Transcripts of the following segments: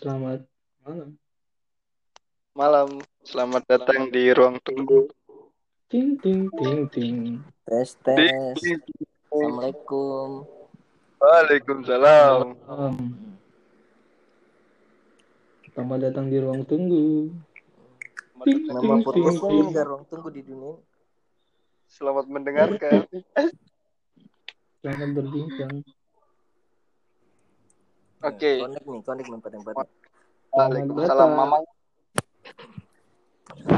Selamat malam. Malam, selamat datang di ruang tunggu. Ting ting ting ting. Tes tes. Assalamualaikum. Waalaikumsalam. Um, selamat datang di ruang tunggu. Ting Nama ting ting podcastnya ting. juga ruang tunggu di dunia. Selamat mendengarkan. Selamat berbincang. Oke. Nih, connect nih empat empat. Waalaikumsalam, Mamang.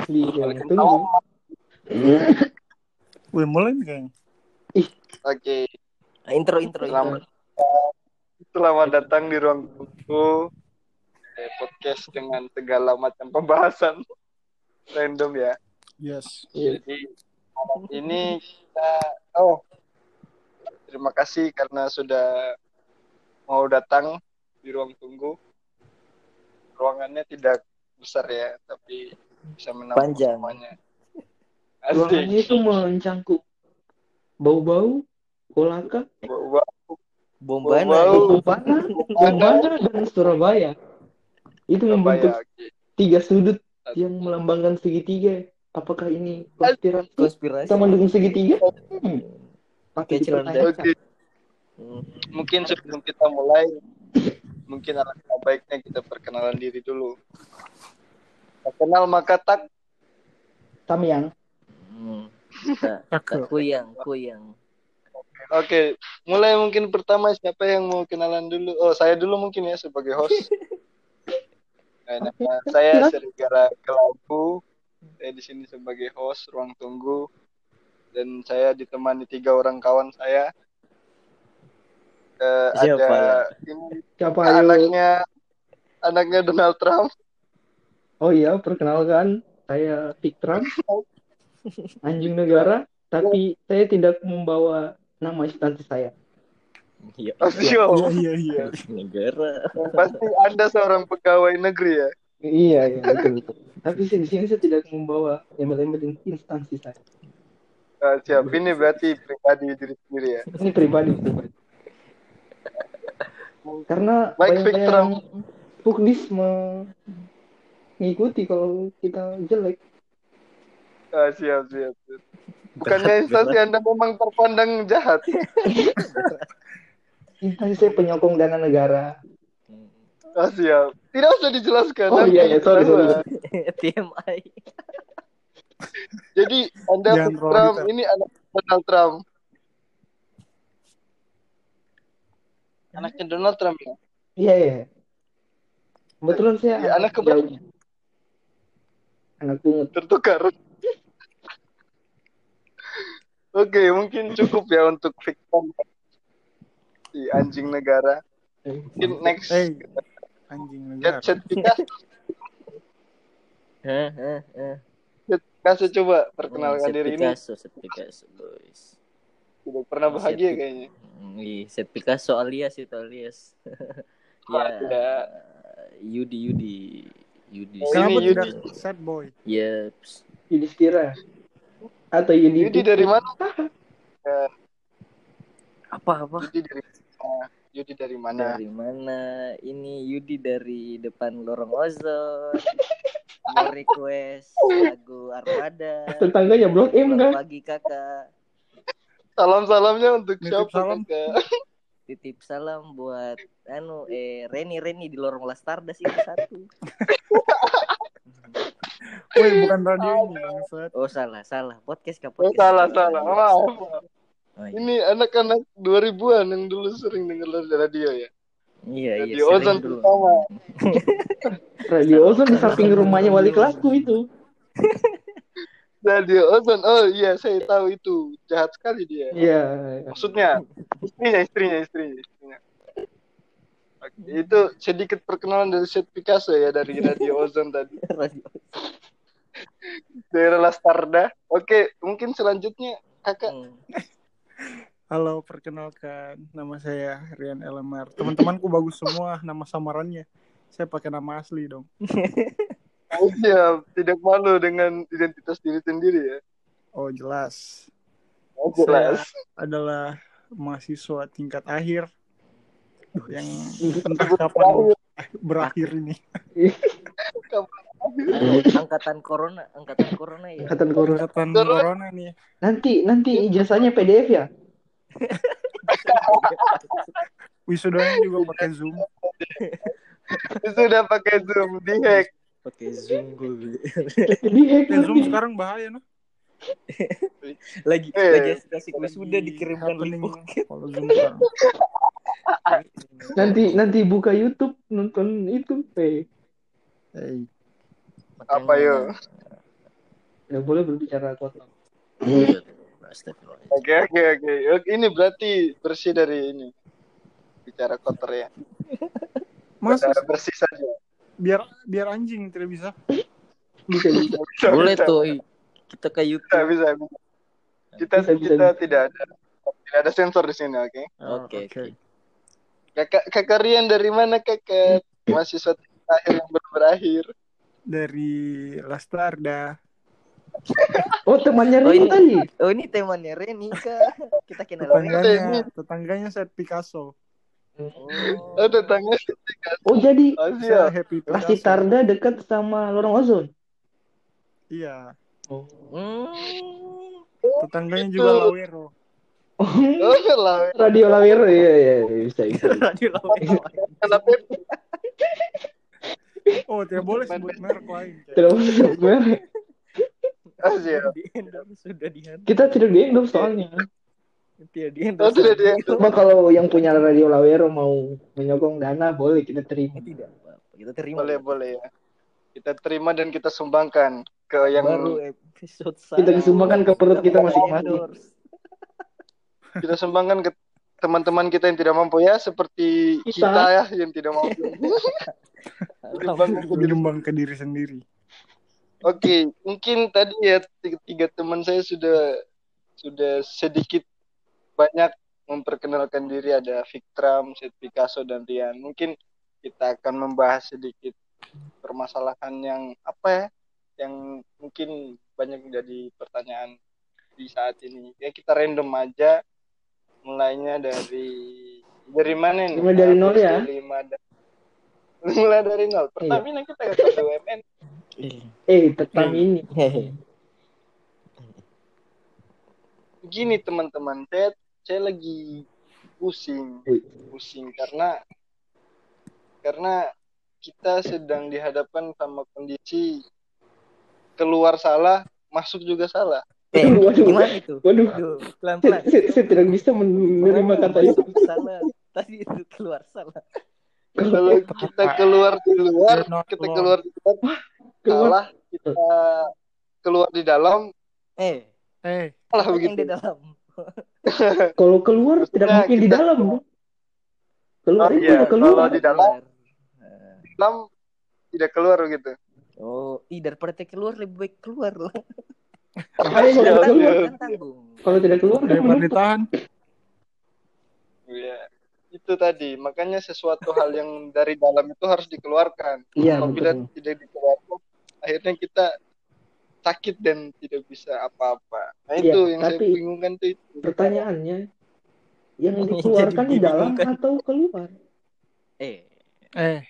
Di ruang Waalaikumsalam. tunggu. Wih, mulai nih kayaknya. Oke, Nah, intro intro intro. selamat selamat datang di ruang tunggu. Eh, podcast dengan segala macam pembahasan random ya. Yes. Iya. Jadi malam ini kita oh terima kasih karena sudah mau datang di ruang tunggu. Ruangannya tidak besar ya, tapi bisa menampung Panjang. semuanya. Ruangannya itu mencangkup bau-bau, kolaka, Bawa- Bombana. Bau-bau. Bombana, Bombana dan Surabaya. Itu membentuk Surabaya. Oke. tiga sudut yang melambangkan segitiga. Apakah ini konspirasi Konspirasi. sama dengan segitiga? Hmm. Pakai celana. Oke, Hmm. mungkin sebelum kita mulai, mungkin alangkah baiknya kita perkenalan diri dulu. Tak kenal maka tak. Samyang. Hmm. Tak, tak Cakep. kuyang, kuyang. Oke, mulai mungkin pertama siapa yang mau kenalan dulu? Oh, saya dulu mungkin ya sebagai host. Nah, nama saya Serigala Kelabu. Saya di sini sebagai host ruang tunggu dan saya ditemani tiga orang kawan saya. Eh, Siapa ada ya? ini Siapa ayo? anaknya anaknya Donald Trump. Oh iya, perkenalkan saya Fikran, anjing negara, tapi saya tidak membawa nama instansi saya. Iya. Oh, siap. Iya, iya, iya. Negara. Pasti Anda seorang pegawai negeri ya. Iya, iya betul. Tapi di sini saya tidak membawa embel-embel instansi saya. Ah, siap. Ini berarti pribadi diri sendiri ya. Ini pribadi pribadi. Karena Baik, banyak Fikran. yang puklis mengikuti kalau kita jelek. Ah, siap, siap. siap. Bukannya instansi Anda memang terpandang jahat. Instansi saya penyokong dana negara. Ah, siap. Tidak usah dijelaskan. Oh iya, iya, sorry, sorry. TMI. Jadi Anda Trump ini anak Donald Trump. Anaknya Donald Trump ya. Iya, iya. Kebetulan saya Iya, anak keberapa? Anak pungut. Tertukar. Oke, mungkin cukup ya untuk Victor si anjing negara. Mungkin next Hey, anjing negara. Hah, hah, hah. Set Picasso coba perkenalkan Set diri ini. Set Picasso, boys. Tidak pernah bahagia kayaknya. Ih, Set Picasso alias itu alias. Ya. tidak. Yudi Yudi. Yudi. Oh, Kenapa ini tidak Yudi. sad boy? Yeps. Yudhistira. Atau Yudi. Yudi dari mana? Ya, Apa apa? Yudi dari mana? Yudi dari mana? Dari mana? Ini Yudi dari depan lorong ozon. Mau request lagu Armada. Tetangganya Blok M kan? pagi kakak. Salam-salamnya untuk Nitip siapa? salam. Kakak? Titip salam buat anu eh Reni Reni di lorong Lastardas itu satu. Woi, bukan radio. Oh salah salah podcast kah Oh, podcast. salah, salah. Maaf. Oh, iya. Ini anak-anak 2000-an yang dulu sering denger radio ya. Iya iya. Radio Ozon sering dulu. pertama. Radio Ozon di samping rumahnya wali kelasku itu. Radio Ozon. Oh iya, saya tahu itu. Jahat sekali dia. Iya. Maksudnya istrinya, istrinya, istrinya. istrinya. Oke, itu sedikit perkenalan dari Set Picasso ya dari Radio Ozon tadi. Radio. Daerah Lastarda. Oke, mungkin selanjutnya kakak. Hmm. Halo, perkenalkan. Nama saya Rian Elemar. Teman-temanku bagus semua nama samarannya. Saya pakai nama asli dong. Oh, iya, tidak malu dengan identitas diri sendiri ya. Oh, jelas. Oh, Saya jelas. adalah mahasiswa tingkat akhir Duh, yang entah kapan berakhir ini. Anu, angkatan corona, angkatan corona ya. Angkatan corona. Angkatan Corona. corona nih. Nanti nanti ijazahnya PDF ya? Wisudanya juga pakai Zoom. Sudah pakai Zoom dihack. Pakai Zoom gue. Dihack Ya, Zoom sekarang bahaya noh. lagi Eh, lagi asik Lagi dikirimkan link. Kalau Zoom sekarang. Nanti nanti buka YouTube nonton itu, eh. Hey. Apa yo? Nggak boleh berbicara kotor. Oke oke oke. Ini berarti bersih dari ini. Bicara kotor ya. Mas, Bicara bersih saja. Biar biar anjing tidak bisa. Bisa bisa. Bisa, Boleh bisa, tuh. Kita ke YouTube. bisa. bisa. Kita Bisa, kita bisa. tidak ada tidak ada sensor di sini, oke? Oh, Oke, oke. Kakak kakak Rian dari mana kakak? Mahasiswa akhir yang belum berakhir. Dari Lastarda. Oh, temannya Oh, Rini ini- tadi. Oh ini temannya Reni kak. Kita kenal Reni. Tetangganya, tetangganya saya Picasso. Oh. Oh, tetangga Oh, jadi Asia. Saya Happy. Pasti Tarda dekat sama lorong ozon. Iya. Oh. Hmm. Tetangganya Gitu. juga Lawero. Oh, Oh, lah. Radio Lawero iya iya iya, bisa bisa. Radio Lawero. Oh, tidak boleh sebut merek lain. Tidak boleh sebut merek. Asia. Di endorse sudah di. Kita tidak di endorse soalnya. Tidak di Oh, endorse. tidak. Coba kalau yang punya Radio Lawero mau menyokong dana boleh kita terima. Eh, Tidak. Kita terima. Boleh boleh ya. Kita terima dan kita sumbangkan ke yang Baru episode Kita satu. sumbangkan ke perut kita Kita masing-masing. kita sumbangkan ke teman-teman kita yang tidak mampu ya seperti Kita. kita, ya yang tidak mampu. Menyumbang ke diri sendiri. Oke, mungkin tadi ya tiga, tiga teman saya sudah sudah sedikit banyak memperkenalkan diri ada Victram, Sid Picasso dan Rian. Mungkin kita akan membahas sedikit permasalahan yang apa ya, yang mungkin banyak menjadi pertanyaan di saat ini. Ya kita random aja, mulainya dari dari mana nih? Mulai dari nol ya? Dari mana? Mulai dari nol. Pertamina kita ke BUMN. Eh, tetap ini. Hehe. Gini teman-teman, saya saya lagi pusing, pusing karena karena kita sedang dihadapkan sama kondisi keluar salah, masuk juga salah. Eh, Waduh. gimana itu? Waduh, pelan-pelan. saya- saya tidak bisa menerima kata itu. Masuk salah. Tadi itu keluar salah. Kalau kita keluar di luar, kita keluar di luar salah, kita keluar di dalam Eh, Eh, salah yang begitu. di dalam. Kalau keluar tidak Maksudnya mungkin di kita- dalam. dong. Keluar Oh, itu iya, keluar. kalau di dalam Nah. dalam tidak keluar begitu. Oh, ih daripada keluar lebih baik keluar loh. Kalau Iya, tidak keluar, iya. Kan kalau tidak kan daripada menumpuk. ditahan. Iya. Itu tadi, makanya sesuatu hal yang dari dalam itu harus dikeluarkan. Iya, Apabila betul. tidak dikeluarkan, akhirnya kita sakit dan tidak bisa apa-apa. Nah Iya, itu yang saya tapi- bingungkan tuh itu. Pertanyaannya, yang dikeluarkan di dalam atau keluar? Eh, Eh,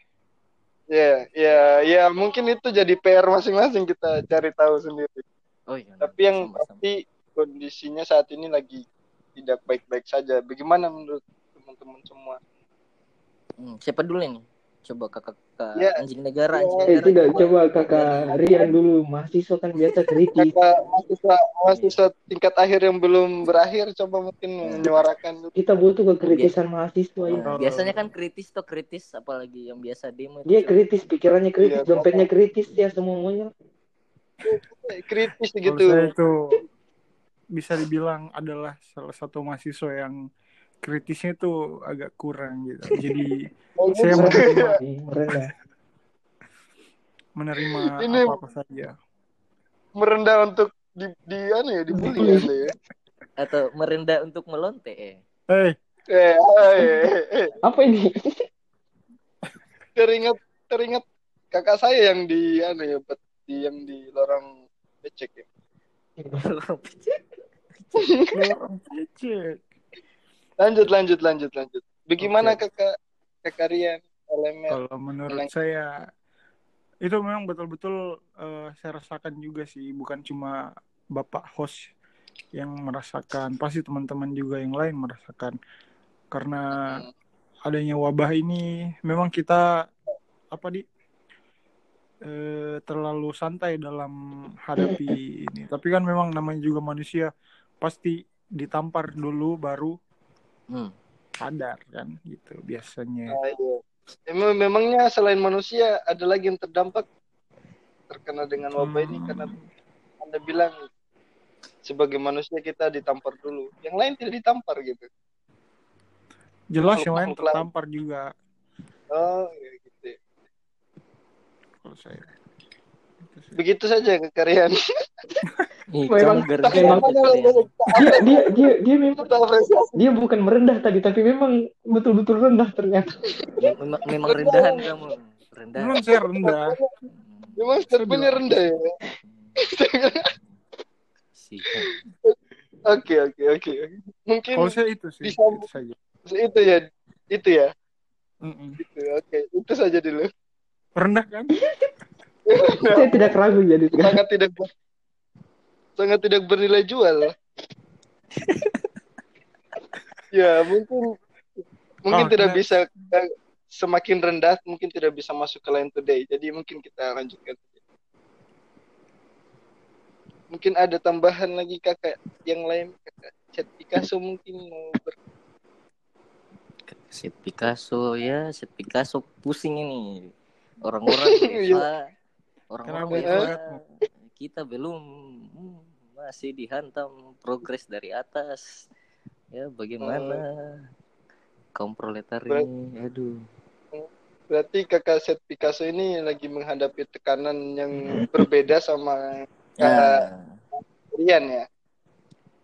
Ya, ya, ya mungkin itu jadi PR masing-masing kita cari tahu sendiri. oh iya. Tapi yang sama-sama. pasti kondisinya saat ini lagi tidak baik-baik saja. Bagaimana menurut teman-teman semua? Hmm, siapa dulu nih? Coba kakak kakak Ya. anjing negara, Ya. anjing Eh, negara. tidak, coba kakak Rian dulu. Mahasiswa kan biasa kritis. Kakak mahasiswa, mahasiswa tingkat akhir yang belum berakhir, coba mungkin menyuarakan. Kita butuh kekritisan mahasiswa ini. Nah, biasanya kan kritis tuh kritis apalagi yang biasa demo Dia kritis, pikirannya kritis, Iya, dompetnya kritis, ya semuanya. kritis gitu. saya itu bisa dibilang adalah salah satu mahasiswa yang kritisnya itu agak kurang gitu. Jadi saya Bagus. menerima, Ih, Merendah. menerima Ini- apa-apa saja. merendah untuk di, di anu ya dibully Anda ya. atau merendah untuk melonte eh. Eh, Eh, eh, eh, eh. Apa ini? teringat teringat kakak saya yang di anu ya bet- di yang di lorong becek ya. orang cecek. Lanjut lanjut lanjut lanjut. Bagaimana Oke. kakak kakak Rian? Lemer. Kalau menurut Menang- saya itu memang betul-betul eh, saya rasakan juga sih, bukan cuma bapak host yang merasakan, pasti teman-teman juga yang lain merasakan. Karena adanya wabah ini, memang kita apa di eh, terlalu santai dalam hadapi ini. Tapi kan memang namanya juga manusia, pasti ditampar dulu baru Hmm. sadar kan gitu biasanya. Ah, iya. Emang, memangnya selain manusia ada lagi yang terdampak terkena dengan wabah ini Hmm. karena Anda bilang sebagai manusia kita ditampar dulu. Yang lain tidak ditampar gitu. Jelas yang lain tertampar juga Oh, ya gitu. ya. kalau saya. Gitu. Begitu saja kekarian. Memang- memang- ya. dia dia dia dia memang dia bukan merendah tadi tapi memang betul-betul rendah ternyata Memang, memang rendahan kamu. Rendah. Memang saya rendah. Memang statementnya rendah ya. Oke, oke, oke. Mungkin Kalau saya itu sih, Disambung. itu saja. itu ya. Itu ya. Mm-mm. Gitu. Oke, itu saja dulu. Rendah kan? saya tidak ragu jadi sangat tidak sangat tidak bernilai jual. ya mungkin mungkin Oh, tidak next. bisa eh, semakin rendah mungkin tidak bisa masuk ke line today. Jadi mungkin kita lanjutkan. Mungkin ada tambahan lagi kakak yang lain kakak chat Picasso mungkin mau ber Set Picasso ya, set Picasso pusing ini. Orang-orang Iya. Orang-orang? Kita belum hmm, masih dihantam progres dari atas. Ya bagaimana kaum proletar Ber- ini, aduh. berarti kakak set Picasso ini lagi menghadapi tekanan yang berbeda sama Ya, Rian ya.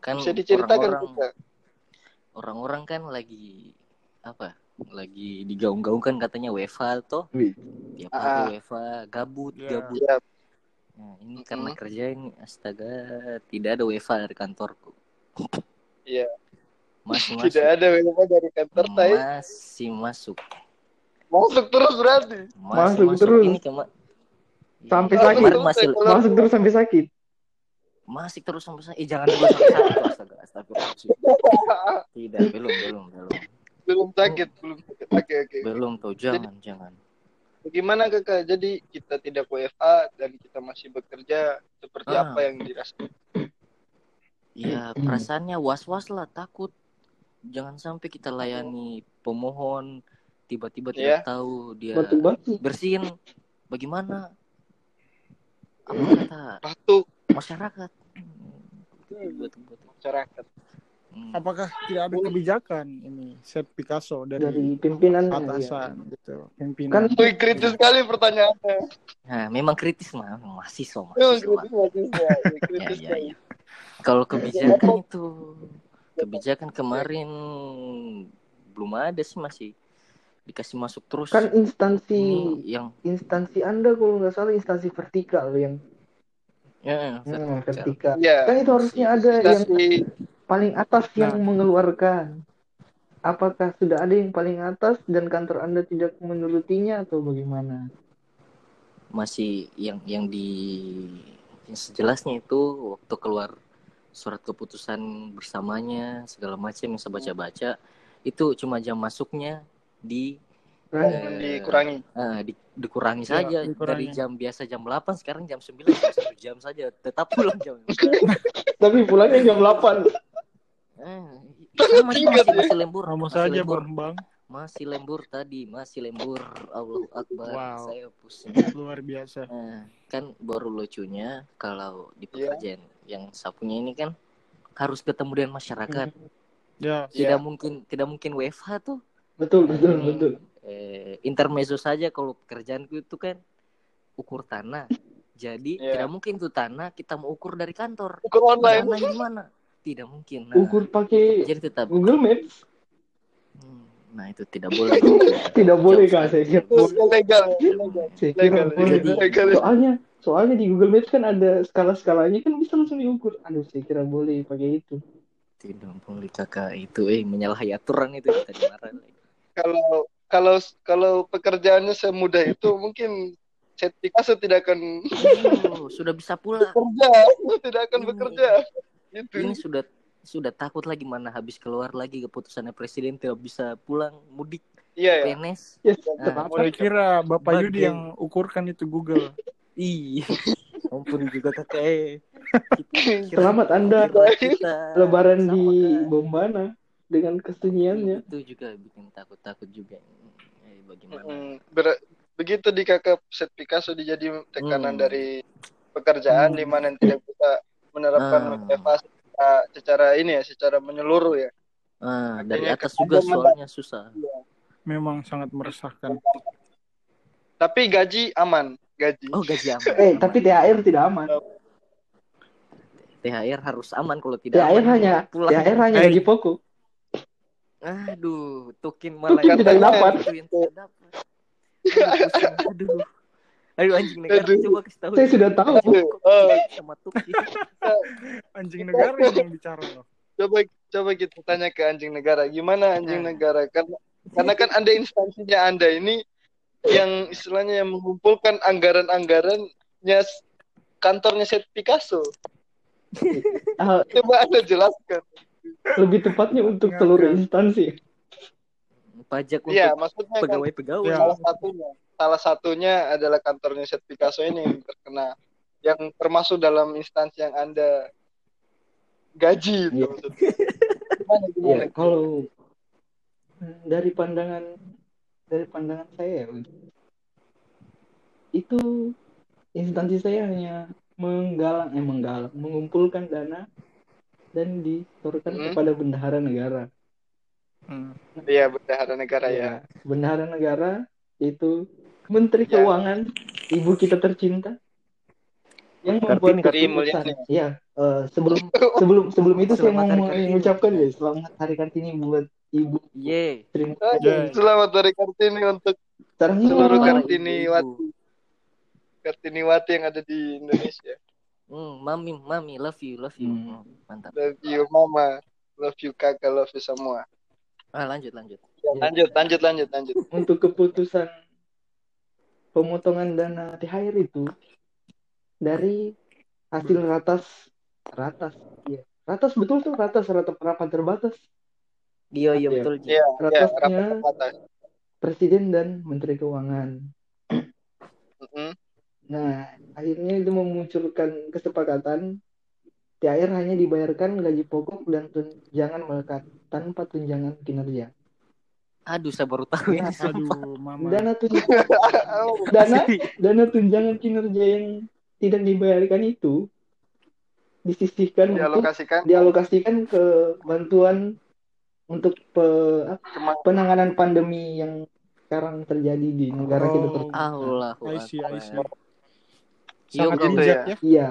kan Bisa diceritakan orang-orang kita. orang-orang kan lagi apa? Lagi digaung-gaungkan katanya WFA toh. Tiap Ah. hari WFA, gabut, Ya. gabut. Ya, Nah, ini karena Mm-mm. kerja ini astaga tidak ada WFA dari kantorku. Iya. Masih Tidak masuk. ada WFA dari kantor saya. Masih masuk. Masuk terus berarti. Masih Masuk terus. Ini kema Sampai Iya, sakit. Masih masuk terus sampai sakit masih terus sampai sakit. Eh, jangan dulu sampai sakit. Astaga, astagfirullahaladzim. Tidak, belum, belum, belum. belum sakit, belum sakit. Oke, oke. Belum tuh, jangan, jangan. Bagaimana kakak? Jadi kita tidak WFA dan kita masih bekerja seperti Ah. apa yang dirasakan? Ya, Hmm. perasaannya was-was lah, takut. Jangan sampai kita layani pemohon tiba-tiba Iya. tidak tahu dia batu-batu bersihin bagaimana apa kata Batuk masyarakat Hmm, masyarakat. Hmm. Apakah tidak ada kebijakan ini set Picasso dari, dari pimpinan atasan gitu, pimpinan? Kan Wih, kritis sekali pertanyaannya. Nah, memang kritis mah, mahasiswa, mahasiswa. kritis kritis ya. Iya, Ya, kritis ya, ya. Kalau kebijakan itu, kebijakan kemarin belum ada sih masih dikasih masuk terus. kan instansi Ini yang instansi anda kalau nggak salah instansi vertikal yang ya, Hmm, vertikal. vertikal Iya. kan itu harusnya ada yang Instansi paling atas yang Nah. mengeluarkan apakah sudah ada yang paling atas dan kantor anda tidak menurutinya atau bagaimana masih yang yang di yang sejelasnya itu waktu keluar surat keputusan bersamanya segala macam yang saya baca-baca itu cuma jam masuknya di Kan? eh, dikurangi. ah, di- dikurangi Ya, saja dikurangi. dari jam biasa jam 8 sekarang jam 9 cuma satu jam saja tetap pulang jam tapi pulangnya jam 8 eh, masih, masih lembur Sama masih saja lembur bang, masih lembur tadi masih lembur Allah Akbar Wow. saya pusing luar biasa. Nah, kan baru lucunya kalau di Iya. pekerjaan yang sapunya ini kan harus ketemu dengan masyarakat. Ya, Tidak Iya. mungkin tidak mungkin WFH tuh. betul betul Ini, betul Eh, intermezzo saja kalau pekerjaanku itu kan ukur tanah. Jadi Iya. tidak mungkin tuh tanah kita mau ukur dari kantor. Ukur online. Gimana? Tidak mungkin. Nah, ukur pakai jadi tetap Google Maps Hmm, Nah, itu tidak boleh. tidak boleh kak saya kira legal. legal. soalnya soalnya di Google Maps kan ada skala-skalanya kan bisa langsung diukur aduh saya kira boleh pakai itu tidak boleh kakak itu eh menyalahi aturan itu kita dimarahin. Kalau kalau kalau pekerjaannya semudah itu mungkin Picasso tidak akan Oh, sudah bisa pulang. bekerja, tidak akan Ini. bekerja. Gitu. Ini sudah sudah takut lagi mana habis keluar lagi keputusannya presiden tidak bisa pulang mudik Iya ya. PNS. Yes, Ah. kenapa? Saya kira Bapak Bagian. Yudi yang ukurkan itu Google. Iya. Ampun juga kakak. eh. Kita- Selamat Anda kita lebaran sama, di. Bombana dengan kesunyiannya. Itu juga bikin takut-takut juga. Eh, bagaimana? Mm, ber- begitu di kakak Set Picasso dijadi tekanan Hmm. dari pekerjaan Hmm. di mana tidak bisa menerapkan Ah. motivasi secara, secara ini ya, secara menyeluruh ya. Ah, dari atas ada juga soalnya susah. Memang sangat meresahkan. Tapi gaji aman, gaji. Oh, gaji aman. Eh, tapi THR tidak aman. THR harus aman kalau tidak THR aman, hanya pulang. THR hanya gaji pokok. Aduh, tukin malah Tukin tidak dapat, dapat. Aduh. Aduh. Anjing negara Aduh. coba kasih tahu. Saya sudah tahu. Oh. sama tukin. Anjing negara yang bicara loh. Coba coba kita tanya ke anjing negara, gimana anjing Nah. negara? Karena karena kan anda instansinya anda ini yang istilahnya yang mengumpulkan anggaran-anggarannya kantornya Set Picasso. Ah, Coba anda jelaskan. lebih tepatnya untuk seluruh instansi. Pajak untuk Iya, maksudnya kan pegawai-pegawai. Ya. salah satunya salah satunya adalah kantornya Set Picasso ini yang terkena yang termasuk dalam instansi yang anda gaji itu maksudnya. Gimana, gimana? Ya, kalau hmm, dari pandangan dari pandangan saya ya, itu instansi saya hanya menggalang eh menggalang mengumpulkan dana dan disetorkan Hmm. kepada bendahara negara. Hmm. Iya bendahara negara ya. Ya, bendahara negara itu Menteri Ya. Keuangan, ibu kita tercinta, yang Kartini, membuat keputusan. Ya, eh, sebelum sebelum sebelum itu saya Selamat mau Hari Kartini. mengucapkan ya selamat Hari Kartini buat ibu Ye. Oh, Mulyani. Selamat hari Kartini untuk Sekarang seluruh ini Para Kartiniwati. Kartiniwati yang ada di Indonesia. Hmm, mami, mami, love you, love you. Hmm. Hmm, mantap. Love you mama, love you kakak, love you semua. Ah, lanjut, lanjut. Ya, lanjut, lanjut, lanjut, lanjut. untuk keputusan pemotongan dana THR itu dari hasil ratas ratas ya ratas betul tuh ratas ratas rapat terbatas Iya, iya Iya. betul. Iya, iya, Ratasnya rapat-rapat. presiden dan menteri keuangan Mm-mm. nah akhirnya itu memunculkan kesepakatan THR hanya dibayarkan gaji pokok dan tunjangan melekat tanpa tunjangan kinerja Aduh, saya baru tahu sumpah. Aduh, mama. dana tunjangan dana dana tunjangan kinerja yang tidak dibayarkan itu disisihkan untuk Dialokasikan dialokasikan ke bantuan untuk pe- penanganan pandemi yang sekarang terjadi di negara kita Oh. tersebut. Allahu I see, I see. Akbar. Sangat Yo, bro. gitu bijak ya. ya. Iya,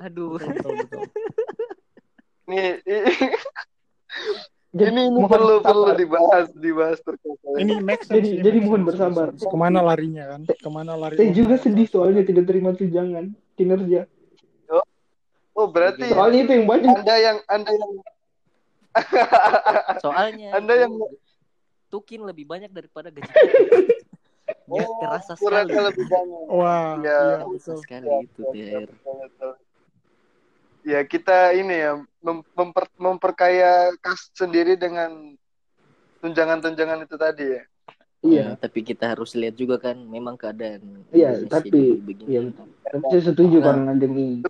Aduh. Betul, betul, betul. ini ini jadi, ini, ini mohon perlu bersabar. perlu dibahas dibahas terkait hal ini. Make sense. Jadi- ini jadi mohon bersabar. Ke mana larinya kan? Ke mana lari? Saya juga sedih soalnya tidak terima tunjangan kinerja. Oh berarti Soalnya itu yang banyak. anda yang anda yang Soalnya Anda yang- Tukin lebih banyak daripada gaji. Ya, Oh, terasa sekali. lebih banyak. Wah, Ya. iya Terasa betul. sekali Ya, itu betul. Ya kita ini ya mem- memper- memperkaya kas sendiri dengan tunjangan-tunjangan itu tadi ya. Iya, Ya, tapi kita harus lihat juga kan memang keadaan Iya, tapi- iya tapi saya setuju Nah. karena demi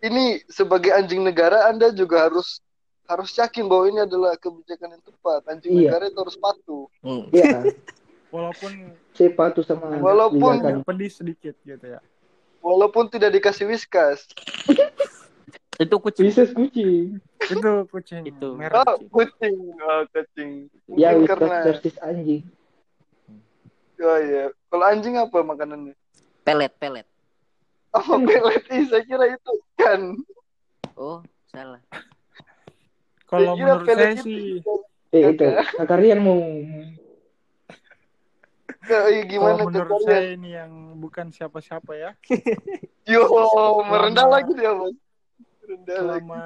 Ini sebagai anjing negara Anda juga harus harus yakin bahwa ini adalah kebijakan yang tepat. Anjing Iya. negara itu harus patuh. Hmm. ya Walaupun saya patuh sama Walaupun- kebijakan. pedih sedikit gitu ya. Walaupun tidak dikasih whiskas. Itu kucing. Bisa kucing. Itu kucing Itu. merah. Oh, kucing. Oh, kucing. Ya, Mungkin Whiskas karena versus anjing. Oh iya. Kalau anjing apa makanannya? Pelet, pelet. Oh, pelet. Ih, saya kira itu kan. Oh, salah. Kalau menurut saya itu sih Eh itu, Kak Rian mau Ya, iya, gimana kalau menurut tuh saya ini yang bukan siapa-siapa ya. Yo, merendah lagi dia, Bos. Merendah lagi. Selama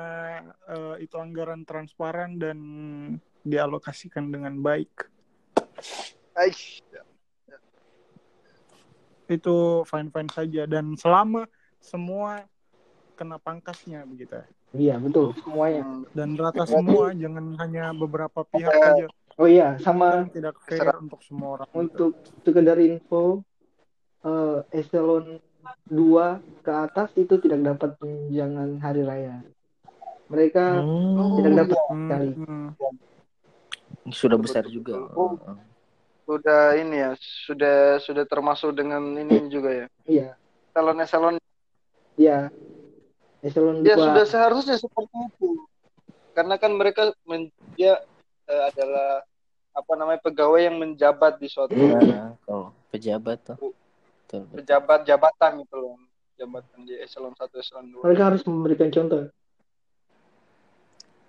eh, itu anggaran transparan dan dialokasikan dengan baik Aish. itu fine fine saja dan selama semua kena pangkasnya begitu ya. Iya betul semuanya. Dan rata semua jangan hanya beberapa pihak saja Oh iya sama tidak fair untuk semua orang untuk sekedar info eh, eselon 2 ke atas itu tidak dapat tunjangan hari raya. Mereka Hmm, tidak dapat Hmm, sekali. hmm. sudah besar juga. Oh. Sudah ini ya, sudah sudah termasuk dengan ini juga ya. Iya, Eselon-eselon iya. Eselon 2 ya sudah seharusnya seperti itu. Karena kan mereka men- dia eh, adalah apa namanya pegawai yang menjabat di suatu Nah, kalau pejabat tuh. Betul, betul. pejabat jabatan gitu loh. Jabatan di eselon 1 eselon 2. mereka harus memberikan contoh.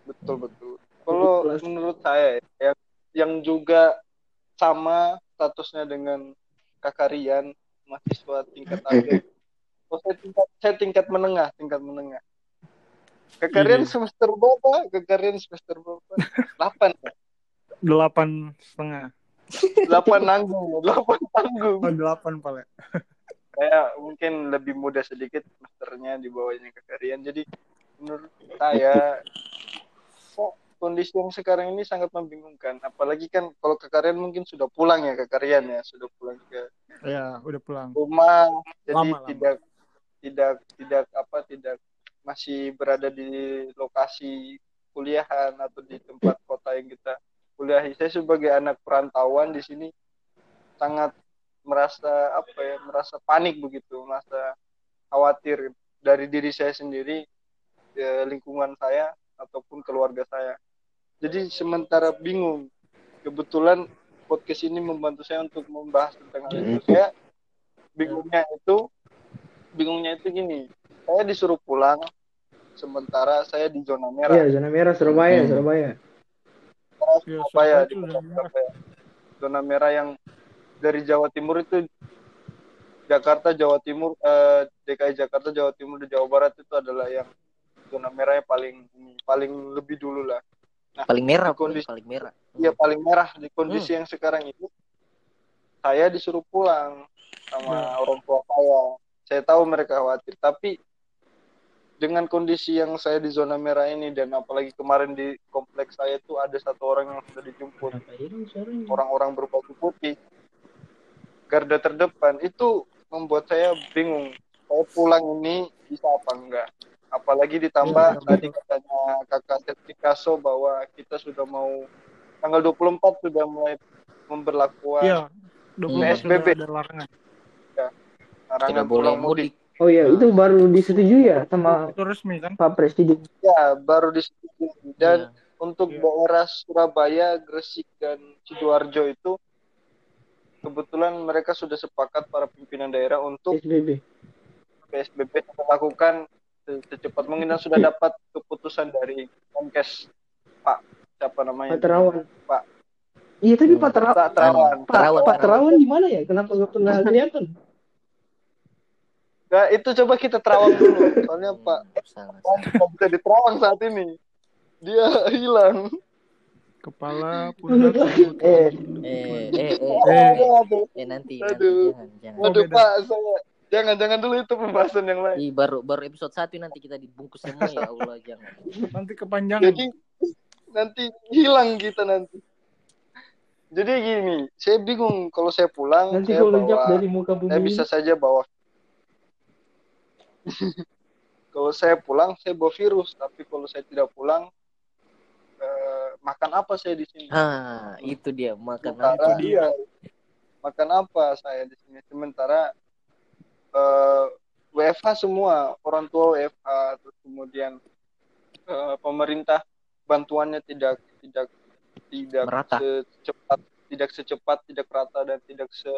Betul betul. Kalau menurut saya ya, yang yang juga sama statusnya dengan kakak Rian mahasiswa tingkat akhir. Oh, saya tingkat saya tingkat menengah, tingkat menengah. Kakak Rian Iya. semester berapa? Kakak Rian semester berapa? 8. delapan setengah 8 nanggung, 8 tanggung. oh delapan paling Saya mungkin lebih muda sedikit semesternya di bawahnya kakak Rian. Jadi menurut saya kok kondisi yang sekarang ini sangat membingungkan. Apalagi kan kalau kakak Rian mungkin sudah pulang ya kakak Rian ya, sudah pulang ke ya udah pulang rumah jadi Lama, lama. tidak tidak tidak apa tidak masih berada di lokasi kuliahan atau di tempat kota yang kita kuliahi. Saya sebagai anak perantauan di sini sangat merasa apa ya merasa panik begitu merasa khawatir dari diri saya sendiri ya, lingkungan saya ataupun keluarga saya. Jadi sementara bingung kebetulan podcast ini membantu saya untuk membahas tentang hal itu. Saya bingungnya itu bingungnya itu gini saya disuruh pulang sementara saya di zona merah Iya, zona merah Surabaya, Hmm. Surabaya. ya Surabaya di itu udah merah. Surabaya zona merah yang dari Jawa Timur itu Jakarta Jawa Timur eh, DKI Jakarta Jawa Timur dan Jawa Barat itu adalah yang zona merahnya paling paling lebih dulu lah Paling merah. Kondisi- paling merah. Iya paling merah di kondisi yang sekarang ini saya disuruh pulang sama orang tua saya. Saya tahu mereka khawatir, tapi dengan kondisi yang saya di zona merah ini dan apalagi kemarin di kompleks saya itu ada satu orang yang sudah dijemput orang-orang berbaju putih garda terdepan itu membuat saya bingung saya pulang ini bisa apa enggak apalagi ditambah Ya, tadi katanya kakak Setikaso bahwa kita sudah mau tanggal 24 sudah mulai memberlakukan Iya, 24 sudah PSBB. ada larangan. larangan Tidak boleh pulang mudik. mudik. Oh iya, itu baru disetujui ya sama Itu resmi kan? Pak Presiden. Ya, baru disetujui. Dan Iya. untuk Iya. daerah Surabaya, Gresik, dan Sidoarjo itu kebetulan mereka sudah sepakat para pimpinan daerah untuk PSBB. PSBB dilakukan se- secepat mungkin dan sudah dapat keputusan dari Menkes Pak siapa namanya Pak Terawan. Pak Iya, tapi. Pak Terawan. Pak Terawan. Pak, Terawan, Pak Terawan. Terawan di mana ya? Kenapa nggak pernah kelihatan? Nah, itu coba kita terawang dulu. Soalnya Hmm, Pak nggak bisa diterawang saat ini. Dia hilang. Kepala pusat Eh. Eh, eh, eh, Oh, eh, eh, nanti, nanti, Aduh. jangan, jangan. Oh, aduh. Pak, saya jangan jangan dulu itu pembahasan yang lain. Ih, baru baru episode 1 nanti kita dibungkus semua ya Allah jangan. Nanti kepanjangan. Jadi nanti hilang kita nanti. Jadi gini, saya bingung kalau saya pulang, Nanti saya bawa dari muka bumi. saya bisa saja bawa kalau saya pulang saya bawa virus tapi kalau saya tidak pulang eh, makan apa saya di sini Ah, itu dia makan sementara apa? dia makan apa saya di sini sementara eh, WFH semua orang tua WFH terus kemudian eh, pemerintah bantuannya tidak tidak tidak Merata. secepat tidak secepat tidak rata dan tidak se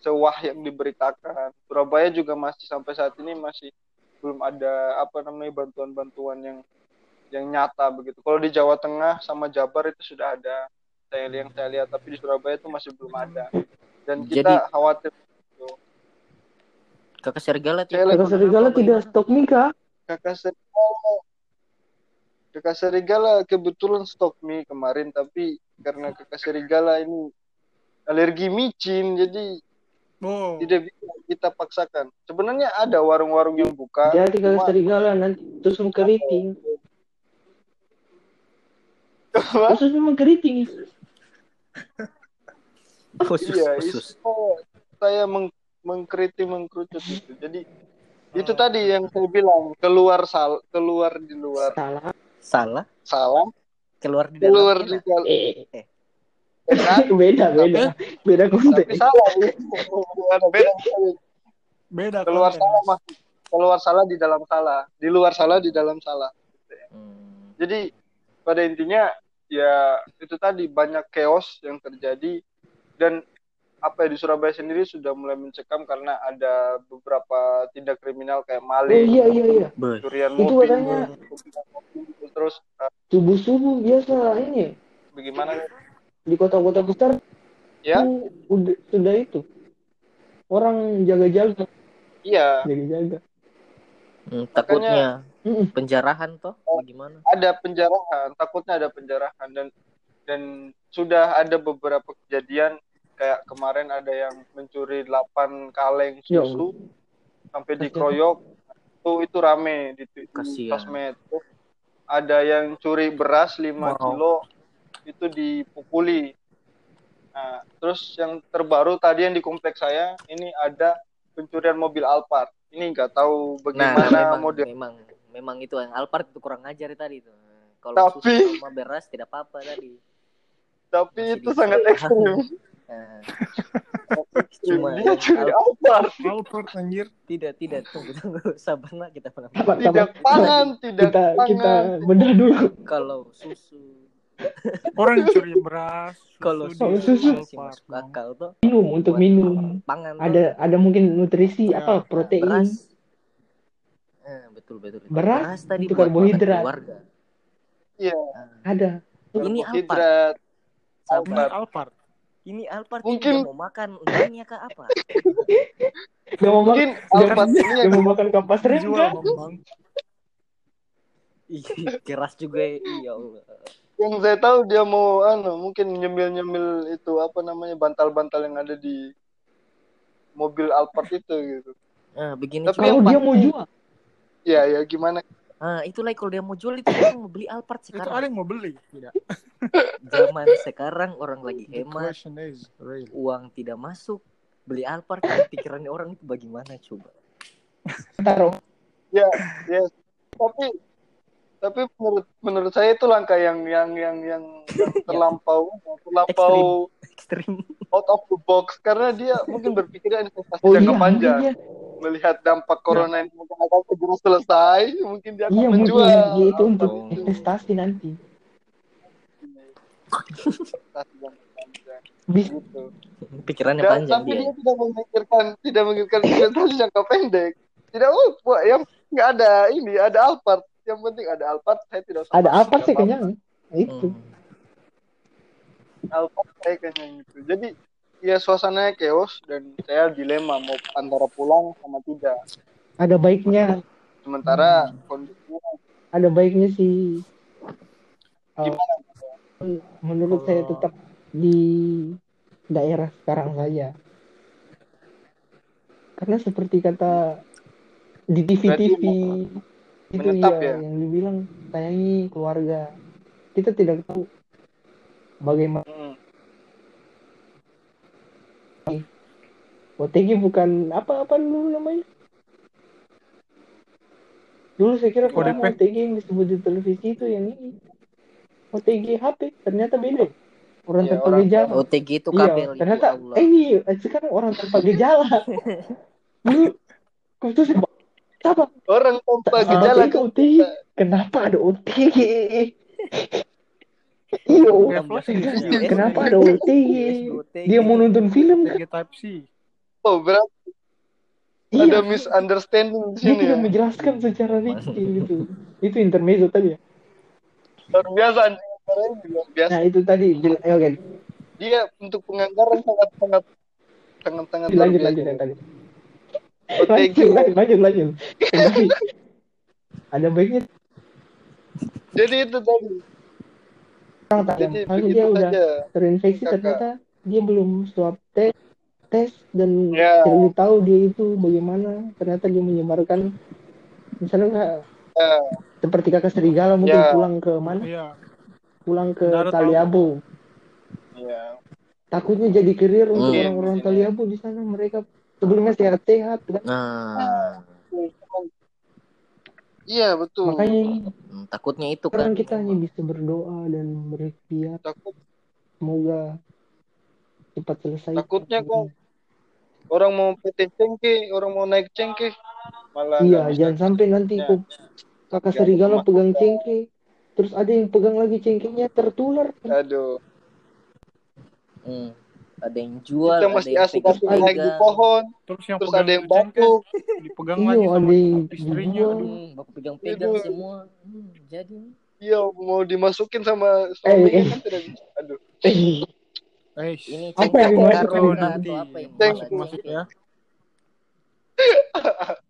sewah yang diberitakan Surabaya juga masih sampai saat ini masih belum ada apa namanya bantuan-bantuan yang yang nyata begitu kalau di Jawa Tengah sama Jabar itu sudah ada saya yang saya lihat tapi di Surabaya itu masih belum ada dan kita Jadi- khawatir Kakak serigala Saya tidak. Kakak Serigala tidak stok nikah. kakak serigala kakak serigala kebetulan stok mie kemarin tapi karena kakak serigala ini alergi micin jadi Oh, tidak bisa kita paksakan. Sebenarnya ada warung-warung yang buka. Hati-hati kalau cuma- serigala nanti terus keriting. Terus memang keriting. Khusus, Iya, khusus. itu saya meng mengkritik mengkerucut itu. Jadi itu tadi yang saya bilang keluar sal keluar di luar Salah. Salah, salah keluar di dalam. keluar di enak. dalam Eh, enak, beda beda beda tapi konteks. salah ya. Ada beda beda keluar konten. salah mas keluar salah di dalam salah di luar salah di dalam salah Hmm. jadi pada intinya ya itu tadi banyak chaos yang terjadi dan apa ya di Surabaya sendiri sudah mulai mencekam karena ada beberapa tindak kriminal kayak Oh maling, iya iya iya. Boy. curian Itu mobil, katanya terus eh, subuh subuh biasa ini bagaimana di kota-kota besar ya. itu udah sudah itu. Orang jaga-jaga iya. Jaga-jaga. Hmm, takutnya Mm-mm. penjarahan toh bagaimana? ada penjarahan takutnya ada penjarahan. Dan dan sudah ada beberapa kejadian kayak kemarin ada yang mencuri 8 kaleng Ya susu sampai dikeroyok. Itu itu rame di, sosmed. Ada yang curi beras 5 Wow. kilo itu dipukuli. Nah terus yang terbaru tadi yang di kompleks saya ini ada pencurian mobil Alphard. Ini nggak tahu Nah, bagaimana memang, model memang memang itu. Yang Alphard itu kurang ajar tadi itu. Kalau Tapi- susu sama beras tidak apa-apa tadi. tapi Masih itu sangat ekstrim. Nah, cuma dia curi Al- Alphard. Alfred anjir. tidak tidak. Tunggu tunggu. Sabar nak kita pernah Sabar, tidak pangan tidak Kita pangan kita bedah dulu. kalau susu Orang curi beras. kalau susu susu. Alphard, masuk akal tuh Minum untuk buat minum. pangan tuh. Ada ada mungkin nutrisi Ya. apa protein. beras Eh, betul betul Beras tadi untuk buat makan karbohidrat. keluarga iya Ah, Ada. ini Alphard hidrat Ini sabar Alphard. ini Alphard Mungkin- ini mau makan undangnya kah apa Gak mau makan. mungkin ini mau makan kapas rem kan? Keras juga ya iya Allah yang saya tahu dia mau anu mungkin nyemil-nyemil itu apa namanya bantal-bantal yang ada di mobil Alphard itu gitu. ah begini Tapi. Kalau yang dia mau jual. Ya ya gimana? ah itulah kalau dia mau jual itu dia mau beli Alphard Itu ada sekarang yang mau beli? Tidak. zaman sekarang orang lagi hemat uang tidak masuk beli Alphard pikirannya orang itu bagaimana coba Taruh. Ya ya. Tapi tapi menurut menurut saya itu langkah yang yang yang yang, yang terlampau terlampau ekstrim out of the box karena dia mungkin berpikirnya investasi Oh jangka iya, panjang. iya. Melihat dampak corona ini mungkin akan segera selesai, mungkin dia akan Iya mungkin menjual. dia itu untuk Oh. investasi nanti. Gitu. pikirannya Dan, panjang tapi dia dia tidak memikirkan tidak memikirkan investasi jangka pendek. Tidak oh, yang nggak ada ini, ada Alphard. Yang penting ada Alphard, saya tidak usah Ada apa sih kenyang? Itu. Hmm. Alphard saya kenyang itu. Jadi ya suasananya chaos dan saya dilema mau antara pulang sama tidak. Ada baiknya, Sementara kondisinya ada baiknya sih. Uh, gimana? menurut saya tetap di daerah sekarang saja. Karena seperti kata di TV-TV itu menetap ya, ya? yang dibilang sayangi keluarga. Kita tidak tahu bagaimana Mm. OTG bukan apa-apa dulu namanya. Dulu saya kira pertama ODP. OTG yang disebut di televisi itu yang ini. OTG HP ternyata beda. Orang Ya, tanpa orang- gejala. OTG itu Iya, kabel itu ternyata Allah. eh ini eh, sekarang orang tanpa gejala. Dulu khusus apa? Orang tanpa Sama gejala itu OTG. Kenapa ada Ya, flashing. ribu. kenapa ada OTG? OTG. Dia mau nonton film kan? Type C. Oh, berarti Iya. ada misunderstanding di Dia sini ya. tidak menjelaskan secara detail itu. Itu intermezzo tadi ya. Luar biasa luar biasa. Nah itu tadi. Oke, Dia untuk penganggaran sangat sangat sangat sangat lanjut lanjut yang tadi. OTG. Lanjut lanjut lanjut lanjut. Kembali. Ada baiknya Jadi itu tadi. orang tak Jadi dia udah terinfeksi Kakak. ternyata dia belum swab tes tes dan Ya. cari tahu dia itu bagaimana ternyata dia menyebarkan misalnya nggak Ya. seperti kakak serigala mungkin Ya. pulang ke mana Iya. pulang ke Iya. takutnya jadi carrier untuk orang-orang Taliabo di sana mereka sebelumnya sehat-sehat kan? Nah, Iya betul. makanya hmm, takutnya itu sekarang kan. kita hanya bisa berdoa dan berikhtiar. Takut. Semoga cepat selesai. Takutnya kok orang mau PT cengke, orang mau naik cengke, malah iya jangan sampai nanti Ya. kok kakak Ya, serigala pegang cengke terus ada yang pegang lagi cengkenya tertular. Aduh, Hmm. Ada yang jual, kita ada masih yang asik-asik pegang-pegang. naik di pohon, Terus yang terus ada yang cengkeh, batuk. dipegang Iya, lagi sama ada yang istrinya. Hmm, bapak pegang-pegang semua. Hmm, jadi Iya, mau dimasukin sama suaminya Eh, eh. kan tidak bisa. Aduh, Eh, ini Apa yang nanti? apa. Masuk masuk ya.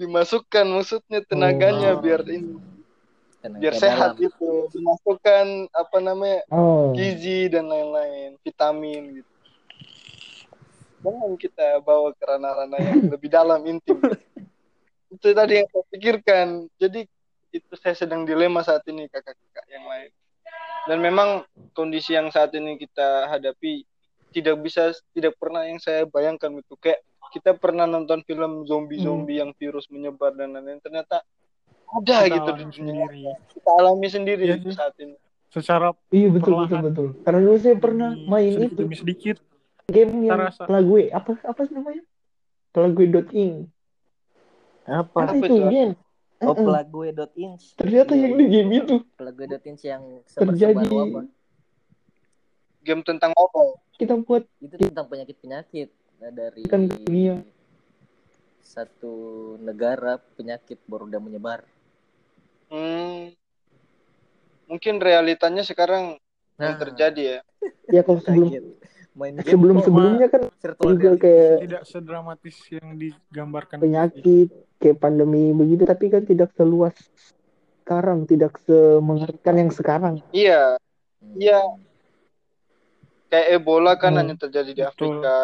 dimasukkan maksudnya tenaganya Oh. biar ini, Tenaga biar sehat dalam. gitu. Dimasukkan apa namanya oh gizi dan lain-lain, vitamin gitu. Jangan kita bawa ke ranah-ranah yang lebih dalam intim. itu tadi yang saya pikirkan. Jadi itu saya sedang dilema saat ini kakak-kakak yang lain. Dan memang kondisi yang saat ini kita hadapi tidak bisa tidak pernah yang saya bayangkan itu kayak kita pernah nonton film zombie-zombie yang virus menyebar dan lain-lain ternyata ada Kita gitu di dunia sendiri. kita alami sendiri Iya itu sih. saat ini. Secara iya betul betul Perlahan. betul karena dulu saya pernah demi main sedikit itu demi sedikit. Game yang rasa. Pelague apa apa namanya Pelague.ing Apa? apa Apa itu itu? game Oh, pelague.ins. ternyata yang di game itu Pelague.ins yang terjadi wabah. Game tentang apa? kita buat Itu tentang penyakit-penyakit Nah, dari Kan dunia. satu negara penyakit baru udah menyebar. Hmm, mungkin realitanya sekarang yang Nah, terjadi ya. ya kalau sebelum. Main game sebelum sebelumnya kan virtual juga kayak Tidak sedramatis yang digambarkan. penyakit kayak pandemi begitu tapi kan tidak seluas sekarang tidak semengerikan yang sekarang Iya, Hmm. Iya. kayak Ebola kan Hmm. hanya terjadi di Betul. Afrika.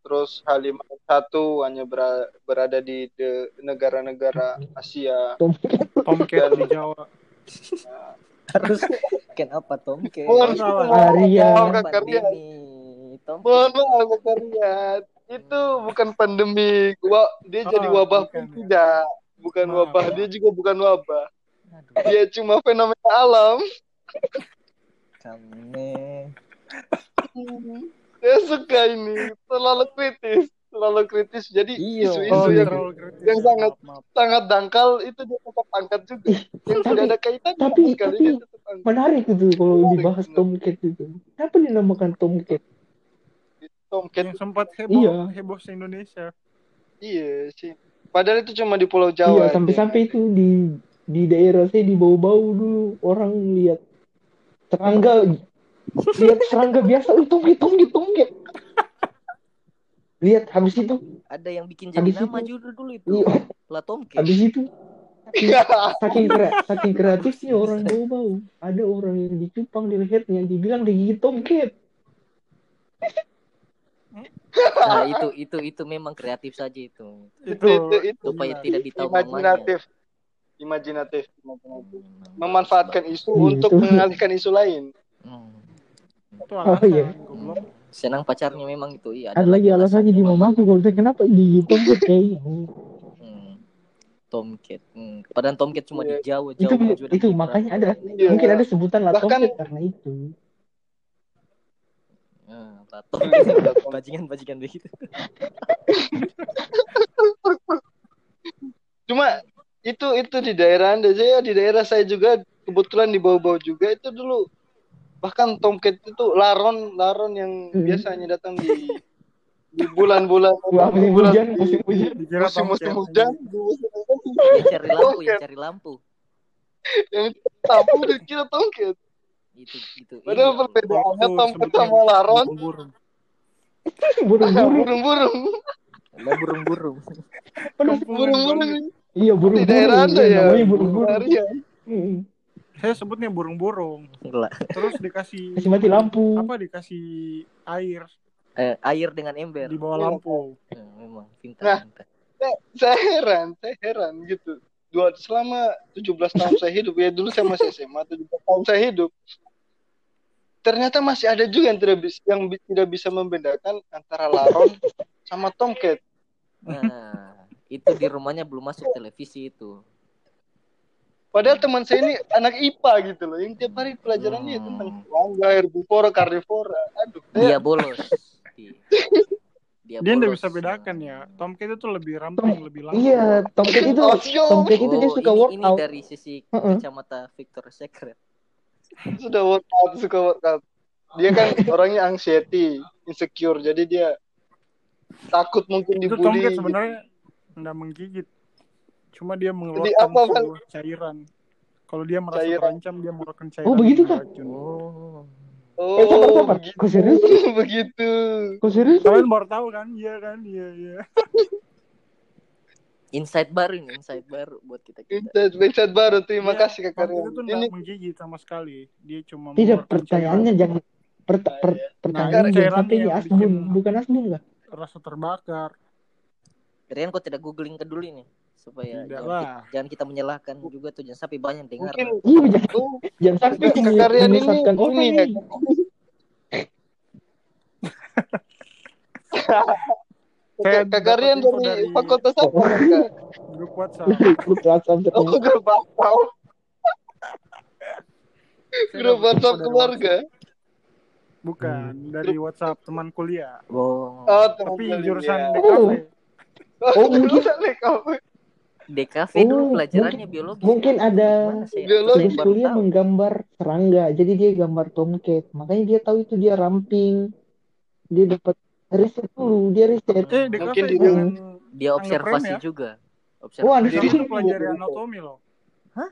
Terus H5N1 hanya bera- berada di negara-negara Asia. Tomcat di Jawa. Terus kenapa Tom? Kayak Mohon salah. mohon Arya. Mohon maaf Kak Rian. Itu bukan pandemi. Wa- dia jadi Ah, wabah bukan pun ya. tidak. Bukan Maaf, wabah, maaf. dia juga bukan wabah. Aduh, Dia cuma fenomena alam. kami. Saya suka ini, terlalu kritis, terlalu kritis. Jadi Iya. isu-isu Oh, yang yang ya. sangat- Maaf, maaf. sangat dangkal itu dia tetap angkat juga. Yang tidak ada kaitan tapi- tapi- dia tetap angkat. menarik itu kalau Menarik, dibahas. Tomcat itu kenapa dinamakan Tomcat Tomcat, Yang sempat heboh, Iya. heboh se Indonesia. iya sih. Padahal itu cuma di Pulau Jawa. iya sampai-sampai itu di di daerah saya di bau-bau dulu orang lihat serangga lihat serangga biasa oh, Tomcat Tomcat Tomcat lihat habis itu Ada yang bikin jadi Habis nama itu- juga dulu itu. iya Lah Tomcat. habis itu saking, saking, kre- saking kreatifnya orang bau-bau ada orang yang dicupang di lehernya dibilang digigit Tomcat Nah, itu itu itu memang kreatif saja itu. itu itu itu Supaya Gila. tidak ditahu namanya. imajinatif. Imajinatif. imajinatif. Hmm. Memanfaatkan isu Iya, untuk itu. mengalihkan isu lain. Hmm. Itu Oh, alasan, iya. goblok. Senang pacarnya memang itu iya. ada lagi alasannya di mamaku kalau saya kenapa digigit Tomcat kayaknya Hmm. Tomcat. Hmm. Padahal Tomcat cuma di Iya. Jawa, itu Jawa itu kiprah. makanya ada Iya. mungkin ada sebutan lah Bahkan- Tomcat karena itu Lah, Tomcat. Bajingan-bajingan begitu. Cuma itu itu di daerah anda saya di daerah saya juga kebetulan di bawah-bawah juga itu dulu bahkan tomcat itu laron laron yang Hmm. biasanya datang di di bulan-bulan musim bulan hujan, musim hujan. Musim musim hujan di musim hujan Yang cari lampu, yang cari lampu. yang lampu dikira tomcat Itu itu. padahal iya. perbedaannya sebetulnya sama laron burung-burung. burung-burung burung-burung burung-burung. Iya burung-burung di daerah anda ya namanya burung-burung Harian. Hmm. saya sebutnya burung-burung terus dikasih Kasih mati lampu. apa dikasih air Eh, air dengan ember. di bawah lampu Eh, memang Nah. pintar, pintar. saya heran, saya heran gitu. Dua selama 17 tahun saya hidup ya dulu saya masih SMA 17 tahun saya hidup. Ternyata masih ada juga yang tidak bisa yang bi- tidak bisa membedakan antara laron sama tomcat. Nah, itu di rumahnya belum masuk televisi itu. Padahal teman saya ini anak IPA gitu loh, yang tiap hari pelajarannya Hmm. tentang serangga, herbivora, karnivora. Aduh, Dia saya bolos. Dia, dia nggak bolos. bisa bedakan ya Tomcat itu lebih ramping lebih langsung Iya, Tomcat itu Oh. Tomcat itu dia Oh, suka ini, ini workout. dari sisi kacamata Victor Secret. Sudah workout, suka workout. Dia kan orangnya anxiety, insecure, jadi dia takut mungkin itu dibully. Tomcat gitu. sebenarnya nggak menggigit cuma dia Jadi mengeluarkan apa, sebuah cairan kalau dia merasa Cairan. terancam dia mengeluarkan cairan Oh, begitu, racun. Oh. Eh, sabar, Oh, sabar. begitu. Kok serius? begitu. Kok serius? kalian baru tahu kan iya kan iya iya Insight baru ini, insight baru buat kita kita. Insight, insight baru. Terima Dia- kasih Kak Tomcat Karyan. itu Ini menggigit sama sekali dia cuma Tidak, pertanyaannya jangan per- per- pertanyaan Nah, jangan cairan sampai di asbun, bukan asbun lah. rasa terbakar Rian kok tidak googling ke dulu ini supaya Tidak jangan, lah. ki- jangan kita menyalahkan juga tuh jangan sampai banyak dengar. mungkin Iya, jangan, jangan sampai Kak menye- Karyan ini ini ya. info dari dari- fakultas apa grup WhatsApp grup WhatsApp Oh, grup WhatsApp. Grup WhatsApp keluarga. Bukan dari WhatsApp teman kuliah Oh, Oh, teman tapi kuliah. jurusan Oh. DKV Oh, mungkin- jurusan kamu. DKV Oh, dulu pelajarannya mungkin- biologi. Mungkin ada? Biologi. baru kuliah tahu. menggambar serangga, jadi dia gambar tomcat. Makanya dia tahu itu dia ramping. Dia dapat riset dulu, dia riset. eh Mungkin di- jangan Dia observasi ya. juga. Oh, Observasi. Jadi- Jangan sih. pelajari anatomi loh.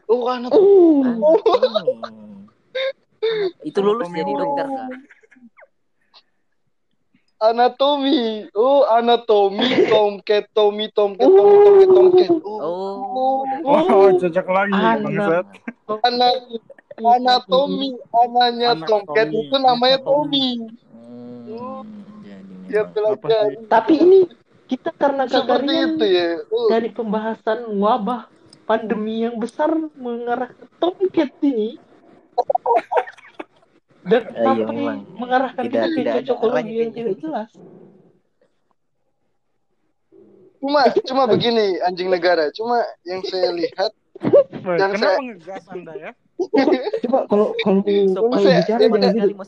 Oh, anak Oh, Anatomi. Itu lulus Anatomi jadi huruf. dokter kak. anatomi. Oh, anatomi, tomcat, tomi, tomcat, tomi, tomcat, tomcat. Oh, Oh. dari- Oh, cocok lagi Anak. bangsat. anak anatomi, anaknya Tommy. itu namanya Tommy. Tommy. Hmm, jadi Dia belajar tapi ini kita karena kakaknya itu ya. Oh, dari pembahasan wabah pandemi yang besar mengarah ke tomcat ini. Dan iya, sampai memang. mengarahkan Tidak- kita tidak ke cocokologi yang tidak jelas. cuma cuma begini anjing negara. Cuma yang saya lihat Yang Kenapa saya- ngegas anda ya? Coba kalau kalau So, kalau bicara saya jangan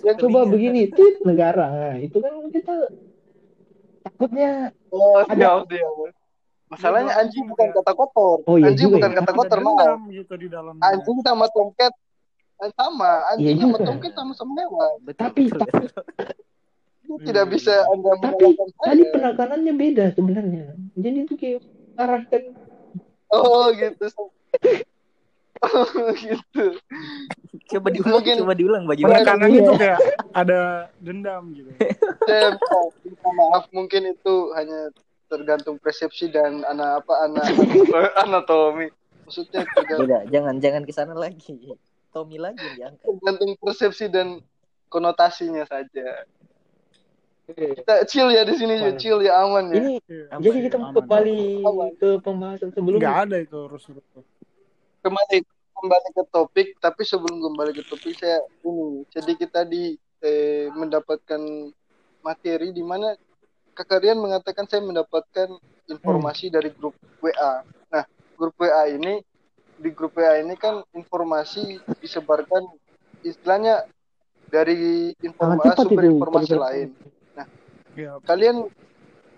Ya, ke coba begini, tweet negara. Nah, itu kan kita takutnya oh Ada- siap dia. Masalahnya anjing bukan kata kotor. Oh, iya anjing juga bukan ya. kata kotor dendam gitu di dalamnya. Anjing sama tomcat eh, sama. Anjing Iya sama juga. tomcat sama-sama hewan. Betul, Tapi- tapi- Itu tidak Hmm. bisa anda tapi tadi penekanannya beda sebenarnya. Jadi itu kayak arahkan Oh gitu. Gitu. Coba diulang, Mungkin- coba diulang bagaimana? Penekanan Iya. itu kayak ada dendam gitu. Saya maaf mungkin itu hanya tergantung persepsi dan anak apa anak anatomi. Maksudnya tergantung, Beda, jangan jangan ke sana lagi. Tommy lagi yang diangkat. tergantung persepsi dan konotasinya saja. Kita chill ya di sini, Mana? chill ya aman ya. ini Iya, Aman, jadi kita aman. kembali Aman. ke pembahasan Nggak sebelumnya. ada itu urus-urus. Kembali kembali ke topik, tapi sebelum kembali ke topik saya ini sedikit tadi eh, mendapatkan materi di mana Kakarian mengatakan saya mendapatkan informasi dari grup WA. Nah, grup WA ini di grup WA ini kan informasi disebarkan istilahnya dari informasi cepat sumber informasi lain. Ya, Kalian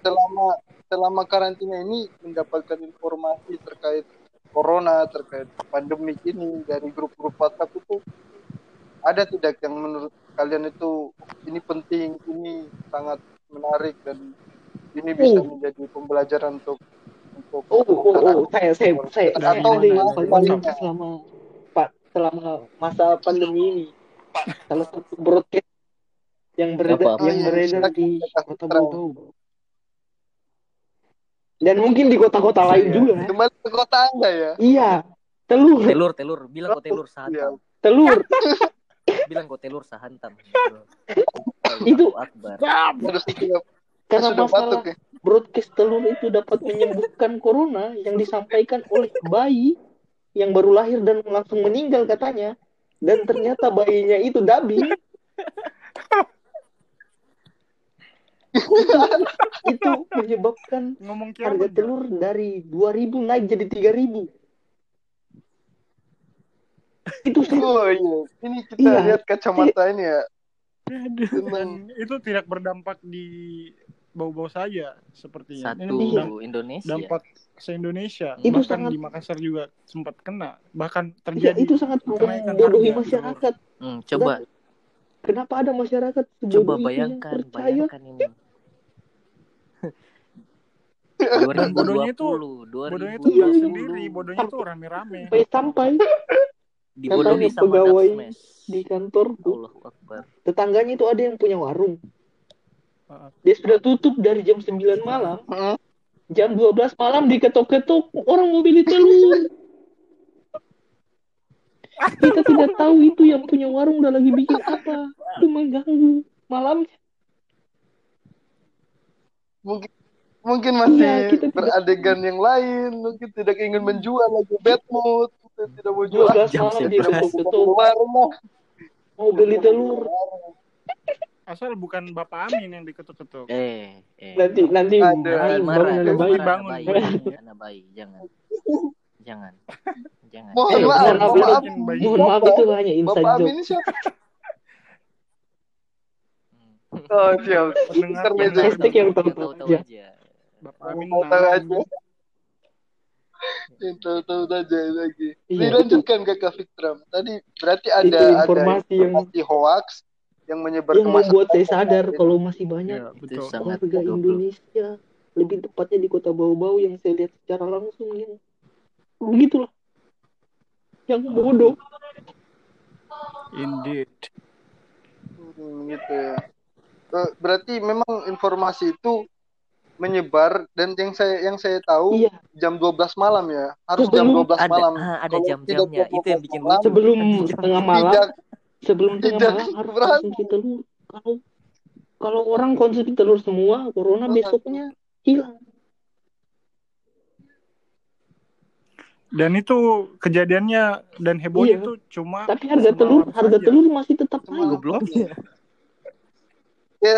selama selama karantina ini mendapatkan informasi terkait corona, terkait pandemi ini dari grup-grup WhatsApp itu ada tidak yang menurut kalian itu ini penting, ini sangat menarik dan ini bisa Oh. menjadi pembelajaran untuk untuk Oh, oh, oh, saya, saya, saya, saya Atau selama Pak selama masa pandemi ini. Salah satu broadcast yang beredar yang Oh, beredar di kota Bogor. Dan mungkin di kota-kota lain Iya. juga. Kembali ke kota Anda ya. Iya, telur. Telur, telur, bilang kok telur Iya. satu. telur bilang kau telur sahantam Itu- akbar karena sudah masalah ya. broadcast telur itu dapat menyembuhkan corona yang disampaikan oleh bayi yang baru lahir dan langsung meninggal katanya dan ternyata bayinya itu dubbing itu menyebabkan ngomong harga kiamat telur dari 2000 naik jadi 3000 itu sih. Oh iya, ini kita Iya. lihat kacamata ini ya. Dan itu tidak berdampak di bau-bau saja sepertinya. Satu ini Iya. Indonesia. dampak se Indonesia Itu bahkan sangat- di Makassar juga sempat kena. Bahkan ya, terjadi itu sangat membodohi harga masyarakat. Hmm, coba. Kenapa ada masyarakat coba itu bayangkan bayangkan ini Dan bodohnya itu- 2020, bodohnya itu 2020. nggak sendiri bodohnya itu rame-rame. sampai dibodohi Katanya sama pegawai di kantor tuh. Allahu akbar. Tetangganya itu ada yang punya warung. Heeh. dia sudah tutup dari jam 9 malam. Mm. jam 12 malam diketok-ketok orang mau beli telur kita tidak tahu itu yang punya warung udah lagi bikin apa. Itu mengganggu malam mungkin mungkin masih Iya, kita tidak- beradegan yang lain, mungkin tidak ingin menjual lagi bad mood, kita tidak mau jual. 12 Jam malam 11. diketok-ketok Warung mau beli telur asal bukan Bapak Amin yang diketuk-ketuk eh eh nanti nanti marah ada bayi. bangun. anak bayi jangan jangan jangan Mohon Eh, maaf, mohon maaf, mohon itu hanya inside Bapak joke Amin ini siapa? Oh, siap. Hashtag yang tahu-tahu aja. Bapak Amin Tahu nah, aja. Yang tahu-tahu aja lagi. Iya, Dilanjutkan ke Kak Fikram. Tadi berarti itu ada ada informasi yang informasi hoax yang menyebar yang ke membuat saya sadar kalau masih banyak ya, itu betul sangat warga goblok. Indonesia lebih tepatnya di kota Bau-Bau yang saya lihat secara langsung yang begitulah yang bodoh indeed Hmm, gitu ya. Berarti memang informasi itu menyebar dan yang saya yang saya tahu iya. jam 12 malam ya. Harus jam Sebelum 12 ada malam. ah, ada jam-jamnya. itu yang bikin 12 malam, sebelum Jam- tengah malam Tidak. sebelum tengah tidak. malam harus konsumsi telur. Kalau kalau orang konsumsi telur semua corona Oh, besoknya hilang. Dan itu kejadiannya dan hebohnya Iya. itu cuma tapi harga telur harga saja. telur masih tetap naik. Ya, ya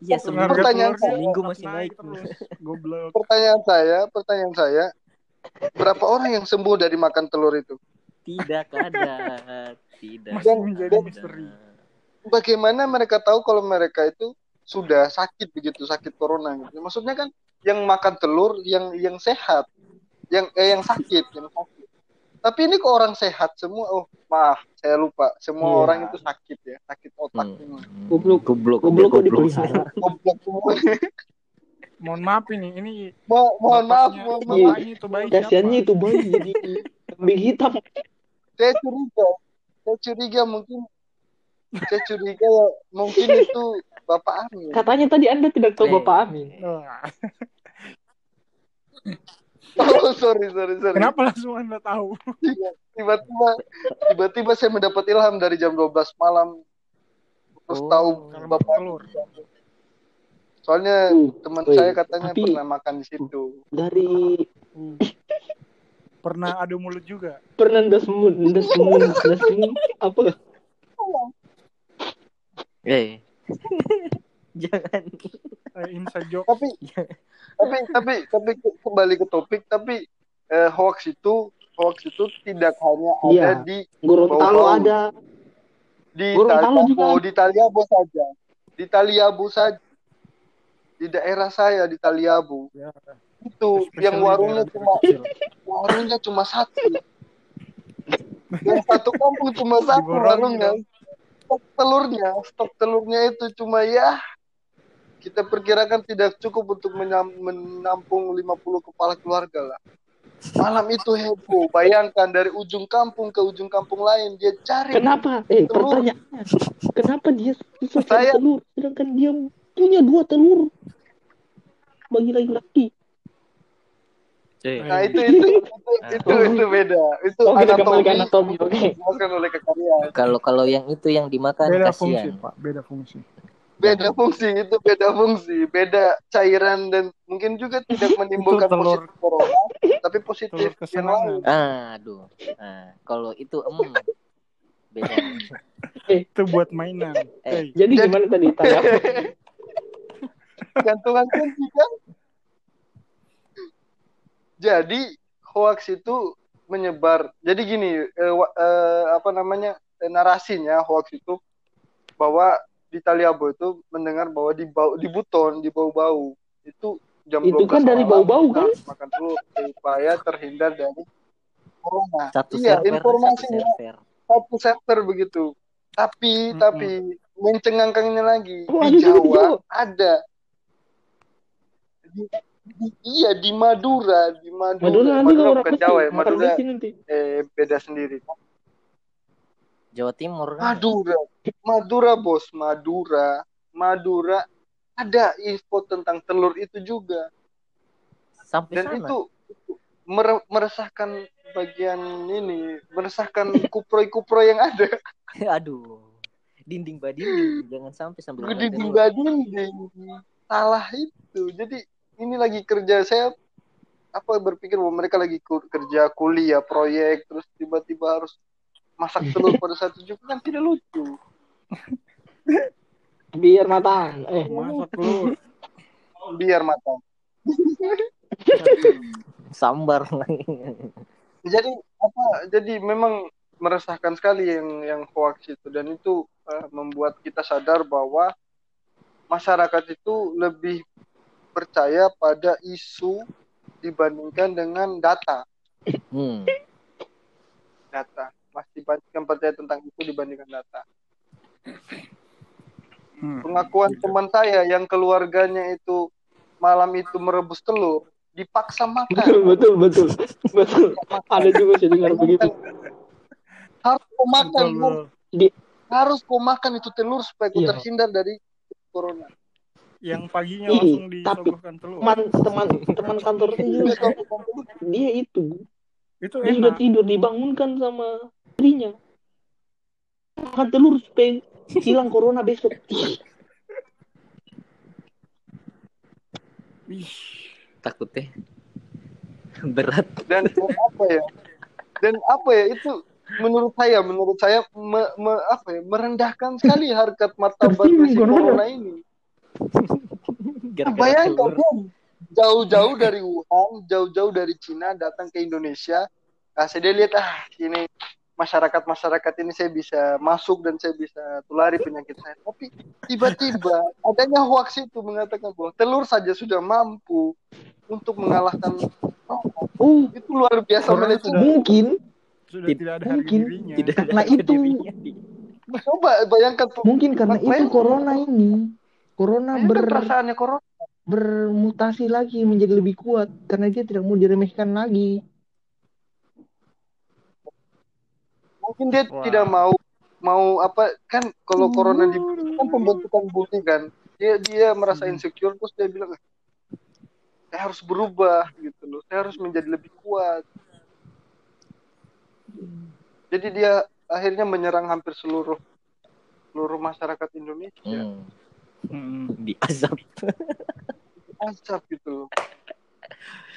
Harga seminggu Pertanyaan telurnya seminggu masih naik terus goblok pertanyaan saya, pertanyaan saya, berapa orang yang sembuh dari makan telur itu? tidak ada tidak ada. menjadi misteri. Bagaimana mereka tahu kalau mereka itu sudah sakit begitu, sakit corona gitu. Maksudnya kan yang makan telur yang yang sehat, yang eh, yang sakit, yang sakit. Tapi ini kok orang sehat semua. Oh, maaf, saya lupa. Semua Iya. orang itu sakit ya, sakit otak Hmm. semua. Goblok. goblok goblok goblok. dipelihara Goblok semua. mohon maaf ini ini Mo- mohon maaf, mohon Iya. maaf. bapaknya itu bayi kasiannya itu bayi jadi kambing hitam Saya curiga, saya curiga mungkin saya curiga mungkin itu Bapak Amin. katanya tadi anda tidak tahu Eh. bapak Amin Wah, Oh, sorry, sorry, sorry. kenapa langsung anda tahu? Tiba-tiba tiba-tiba saya mendapat ilham dari jam 12 malam. Terus Oh. tahu bapak telur. Soalnya Uh, teman woi, saya katanya tapi- pernah makan di situ. dari pernah adu mulut juga? Pernah dasmun dasmun dasmun apa? Eh jangan. Eh, inside joke. Tapi tapi tapi tapi kembali ke topik tapi eh, hoax itu hoax itu tidak hanya ada Iya. di Gorontalo ada. Di Gorontalo juga. Ada. di Taliabo saja. Di Taliabo saja. Di daerah saya di Taliabo ya, itu especially yang warungnya cuma kecil. warungnya cuma satu. Yang satu kampung cuma satu warungnya. Stok telurnya stok telurnya itu cuma ya kita perkirakan tidak cukup untuk menampung 50 kepala keluarga lah malam itu heboh bayangkan dari ujung kampung ke ujung kampung lain dia cari kenapa eh Telur. pertanyaannya kenapa dia susah cari Saya- telur sedangkan dia punya dua telur bagi laki-laki Eh, Nah itu itu itu itu, itu beda. Itu Oh, kita kembali ke anatomi anatomi, oke. bukan oleh kekarian. Kalau kalau yang itu yang dimakan Beda fungsi. Pak. Beda fungsi. Beda fungsi itu beda fungsi, beda cairan dan mungkin juga tidak menimbulkan telur- positif corona, tapi positif yang lain. Aduh. Nah, kalau itu em beda. Itu buat mainan. Eh. Hey, Jadi Jadi- gimana tadi tanya? Gantungan kunci kan? Jadi hoax itu menyebar. Jadi gini, eh, eh, apa namanya eh, narasinya hoax itu bahwa di Taliabo itu mendengar bahwa di bau di Buton di bau-bau itu jam Itu 12 kan dari bau-bau, kan? makan telur supaya terhindar dari corona. Satu iya, server, informasinya satu server. satu server begitu. Tapi Mm-mm. tapi mencengangkannya lagi Oh, di Jawa ada. Di, di- iya di Madura, di Madura. Madura nanti kalau bukan Jawa ya, Madura nanti. eh, beda sendiri. Jawa Timur kan. Madura, Madura bos, Madura, Madura ada info tentang telur itu juga. Sampai dan sana. itu itu mere- meresahkan bagian ini, meresahkan kuproy-kuproy yang ada. Aduh. Dinding badinding jangan sampai sambil makan dinding badinding salah itu. Jadi ini lagi kerja. Saya apa berpikir bahwa mereka lagi kerja kuliah proyek terus tiba-tiba harus masak telur pada saat itu juga kan tidak lucu Biar matang. Eh, masak telur. biar matang Sambar. jadi apa jadi memang meresahkan sekali yang yang hoax itu dan itu eh, membuat kita sadar bahwa masyarakat itu lebih percaya pada isu dibandingkan dengan data hmm. data masih banyak yang percaya tentang itu dibandingkan data Hmm. pengakuan teman saya yang keluarganya itu malam itu merebus telur dipaksa betul, makan betul, betul. Betul. Ada juga saya dengar begitu. harus kau makan Betul, harus, harus kau makan itu telur supaya kau Iya. terhindar dari corona Yang paginya Ih, langsung tapi disogokkan telur. Teman teman teman kantor juga dia itu Itu dia sudah enak. tidur dibangunkan sama istrinya makan telur supaya hilang corona besok. Ih, Takutnya. Berat. dan, dan apa ya? Dan apa ya? Itu menurut saya menurut saya me- me- apa ya? Merendahkan sekali harkat martabatnya si corona. ini. Bayangkan kan jauh-jauh dari Wuhan jauh-jauh dari Cina datang ke Indonesia. Saya dia lihat ah ini masyarakat masyarakat ini saya bisa masuk dan saya bisa tulari penyakit saya. Tapi tiba-tiba adanya hoax itu mengatakan bahwa telur saja sudah mampu untuk mengalahkan corona. oh itu luar biasa sudah- mungkin. Sudah Tid- tidak ada mungkin. dirinya. Tidak ada Karena itu- dirinya. Coba bayangkan tuh. Mungkin karena itu Makanya- corona ini. Corona ber perasaannya corona. bermutasi lagi menjadi lebih kuat. Karena dia tidak mau diremehkan lagi mungkin dia Wah. tidak mau mau apa kan kalau corona di kan pembentukan bumi kan dia dia merasa Hmm. insecure terus dia bilang saya harus berubah gitu loh saya harus menjadi lebih kuat jadi dia akhirnya menyerang hampir seluruh seluruh masyarakat Indonesia Hmm. Hmm. Di azab. asap gitu loh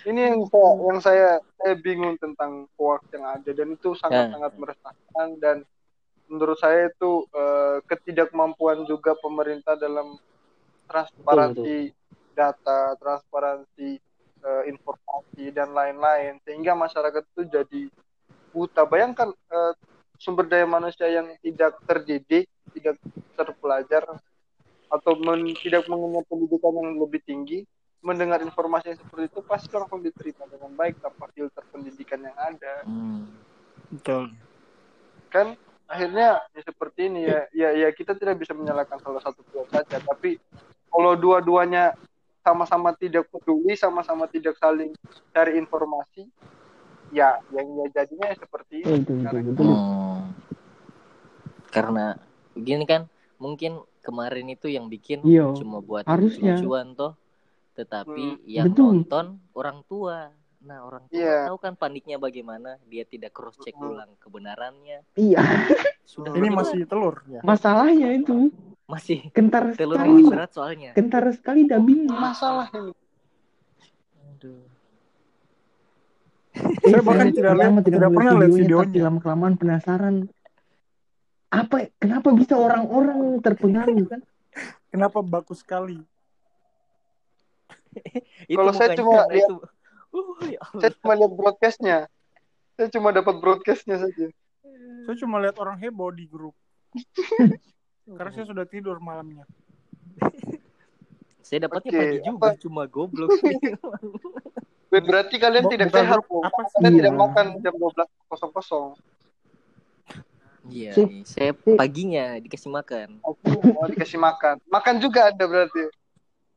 ini yang saya yang saya saya bingung tentang hoax yang ada. Dan itu sangat sangat meresahkan. Dan menurut saya itu eh, ketidakmampuan juga pemerintah dalam transparansi data transparansi eh, informasi dan lain-lain. Sehingga masyarakat itu jadi buta. Bayangkan eh, sumber daya manusia yang tidak terdidik tidak terpelajar atau men- tidak mengenyam pendidikan yang lebih tinggi mendengar informasi yang seperti itu pasti langsung diterima dengan baik tanpa filter pendidikan yang ada Hmm. Betul. kan akhirnya ya seperti ini ya ya ya kita tidak bisa menyalahkan salah satu pihak saja tapi kalau dua-duanya sama-sama tidak peduli sama-sama tidak saling cari informasi ya yang ya jadinya ya seperti ini itu itu Karena betul Hmm. Karena begini kan mungkin kemarin itu yang bikin Iya, cuma buat harusnya. lucuan toh, tetapi yang Betul. nonton orang tua. Nah, orang tua Iya. tahu kan paniknya bagaimana, dia tidak cross check Hmm. ulang kebenarannya. Iya, Sudah Ini masih telur ya. masalahnya itu masih kentar telur sekali, berat soalnya. kentar sekali dubbingnya. Masalah ini. Aduh. Eh, Saya bahkan tidak lihat- pertama tidak pernah lihat videonya. Tapi lama kelamaan penasaran. Apa? Kenapa bisa orang-orang terpengaruh kan? Kenapa bagus sekali? Itu Kalau saya cuma karena lihat- itu. Uh, ya Allah. Saya cuma lihat broadcastnya. Saya cuma dapat broadcastnya saja. Saya cuma lihat orang heboh di grup. Karena saya sudah tidur malamnya. Saya dapatnya Oke, pagi juga, apa? cuma goblok. Berarti kalian Bu- tidak sehat, apa sih? Kalian Iya. tidak makan jam 12.00. Iya, saya paginya dikasih makan. Mau dikasih makan. Makan juga Anda berarti.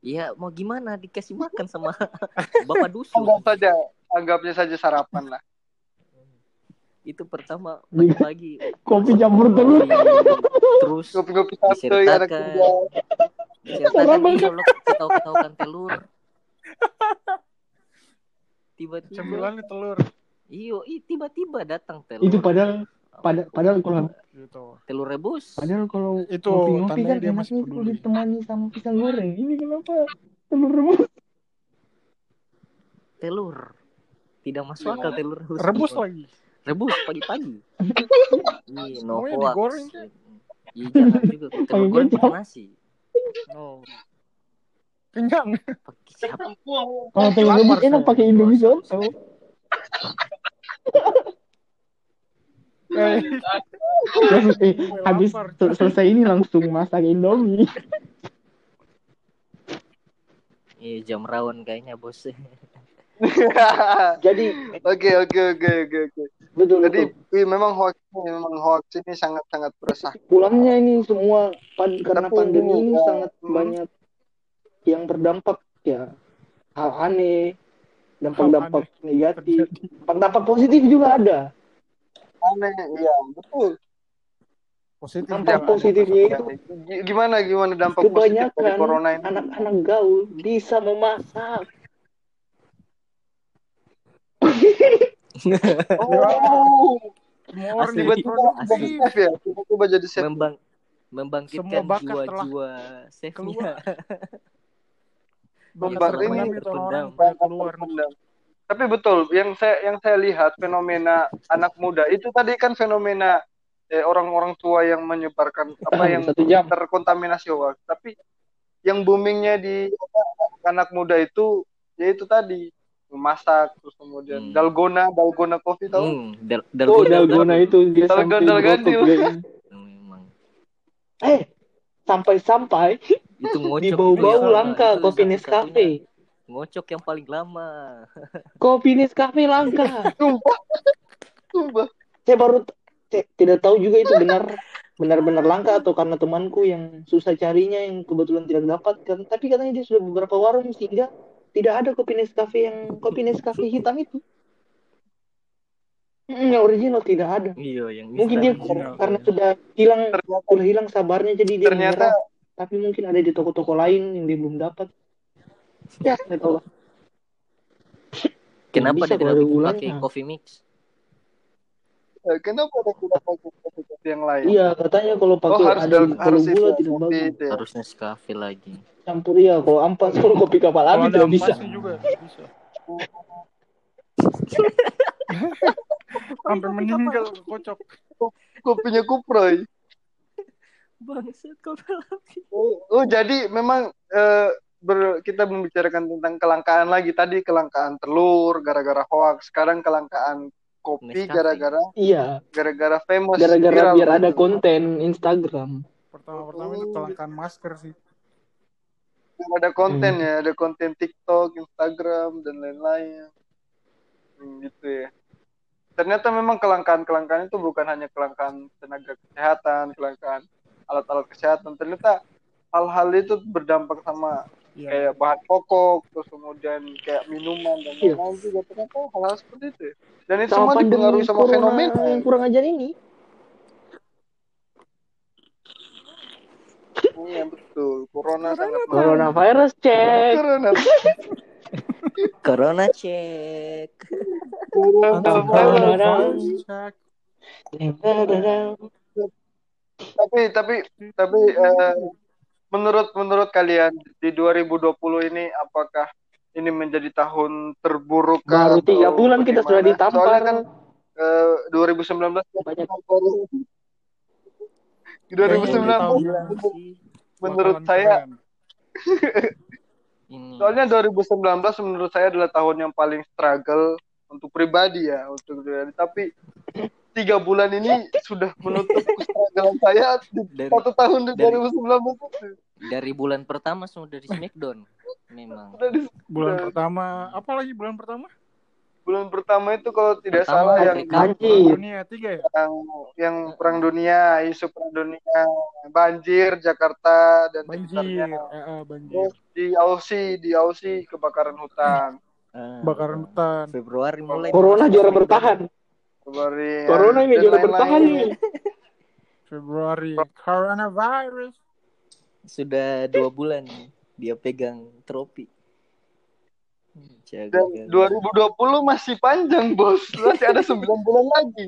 Iya, mau gimana dikasih makan sama bapak dusun. Anggap saja, anggapnya saja sarapan lah. Itu pertama pagi-pagi. Kopi campur telur. Terus Kopi-kopi santuy anak Disertakan. muda. diceritakan ketahu-ketahukan telur. Tiba-tiba Cemilannya telur. iyo, tiba-tiba datang telur. Itu padahal pada padahal kalau Gitu. telur rebus. padahal kalau Itu ngopi-ngopi tandanya kan dia masih peduli. ditemani sama pisang goreng. Ini kenapa telur rebus? Telur. Tidak masuk akal telur rebus. Rebus lagi. Rebus pagi-pagi. Ih, no digoreng, kan? Iya, jangan juga. Telur goreng pakai nasi. Oh. Kenyang. Pakai siapa? Kalau telur rebus enak pakai Indomie soto. Eh, Terus, eh, habis sel- selesai ini langsung masak Indomie. Iya, jam rawan kayaknya, Bos. Jadi Oke, oke, oke, oke, oke. betul Jadi betul. wih, memang hoax ini, memang hoax ini sangat-sangat meresah. Pulangnya ini semua pan- karena Tapi pandemi ini, ya, sangat hmm. banyak yang berdampak ya hal aneh, dampak-dampak negatif, dampak positif juga ada. Aneh, iya, betul. Positif. Dampak jangan. positifnya itu Gimana gimana dampak positif dari kebanyakan corona ini? anak-anak gaul bisa memasak. Oh, Semua tiba-tiba chef ya, tiba-tiba jadi chef. Membang membangkitkan jiwa-jiwa chefnya. terpendam terpendam. pada keluar. Terpendam. Tapi betul, yang saya yang saya lihat fenomena anak muda itu tadi kan fenomena eh, orang-orang tua yang menyebarkan apa yang Satu jam. terkontaminasi hoax. Tapi yang boomingnya di apa, anak muda itu yaitu tadi memasak terus kemudian Hmm. dalgona dalgona coffee tahu Hmm, dal Oh, dalgona dalgona itu dia Dalgona, dia. memang Eh, sampai-sampai itu di bau-bau itu ya. langka Itu kopi. Nescafe. Ngocok yang paling lama Kopi Nescafe langka. sumpah sumpah Saya baru saya tidak tahu juga itu benar benar-benar langka atau karena temanku yang susah carinya yang kebetulan tidak dapat kan. Tapi katanya dia sudah beberapa warung sehingga tidak ada kopi Nescafe yang kopi Nescafe hitam itu. Yang original tidak ada. iya yang Mungkin dia original. karena sudah hilang ternyata sudah hilang sabarnya jadi dia ternyata menyerah. Tapi mungkin ada di toko-toko lain yang dia belum dapat. Ya, saya tahu lah. kenapa Bisa dia tidak pakai coffee mix eh, kenapa ada tidak pakai kopi yang lain Iya, katanya kalau oh pakai harus ada kalau harus gula tidak bagus. itu ya. harusnya Nescafe lagi Campur ya, kalau ampas kalau kopi kapal api tidak bisa. juga bisa. Sampai meninggal kocok. kopinya kuproy bangsat kopi lagi Oh, oh, jadi memang eh, ber- kita membicarakan tentang kelangkaan lagi tadi kelangkaan telur gara-gara hoax, sekarang kelangkaan kopi gara-gara Iya, gara-gara famous gara-gara viral. biar ada konten Instagram. Pertama-pertama itu kelangkaan masker sih. Ada konten ya, ada konten TikTok, Instagram dan lain-lain. Hmm, gitu ya. Ternyata memang kelangkaan-kelangkaan itu bukan hanya kelangkaan tenaga kesehatan, kelangkaan alat-alat kesehatan. Ternyata hal-hal itu berdampak sama Iya. kayak bahan pokok terus kemudian kayak minuman dan Iya. lain-lain juga ternyata hal-hal seperti itu ya. dan itu Sama semua dipengaruhi sama corona fenomena yang kurang ajar ini. iya betul corona sangat Coronavirus cek. corona Corona cek. Cek. tapi tapi tapi eh, menurut menurut kalian di 2020 ini apakah ini menjadi tahun terburuk Baru tiga atau bulan kita sudah bagaimana? ditampar. Soalnya kan eh, 2019 Banyak. Di 2019 tahun menurut saya. Ini. soalnya 2019 menurut saya adalah tahun yang paling struggle untuk pribadi ya untuk pribadi tapi tiga bulan ini sudah menutup kestrugglean saya Dari- satu tahun di dari- 2019 itu. dari bulan pertama sudah di Smackdown. Memang. Di- bulan sudah- pertama apa lagi bulan pertama bulan pertama itu kalau tidak Pertama salah yang Afrika. Anjir. dunia tiga ya yang yang perang dunia isu perang dunia banjir Jakarta dan banjir sekitarnya eh, eh, banjir terus di Aussie di Aussie kebakaran hutan Ah, bakaran hutan Februari mulai. Corona juara bertahan. Februari Corona ini lain-lain. bertahan nih. Februari coronavirus Sudah dua bulan dia pegang trofi. Jaga, Dan jaga. 2020 masih panjang bos, masih ada 9 bulan lagi.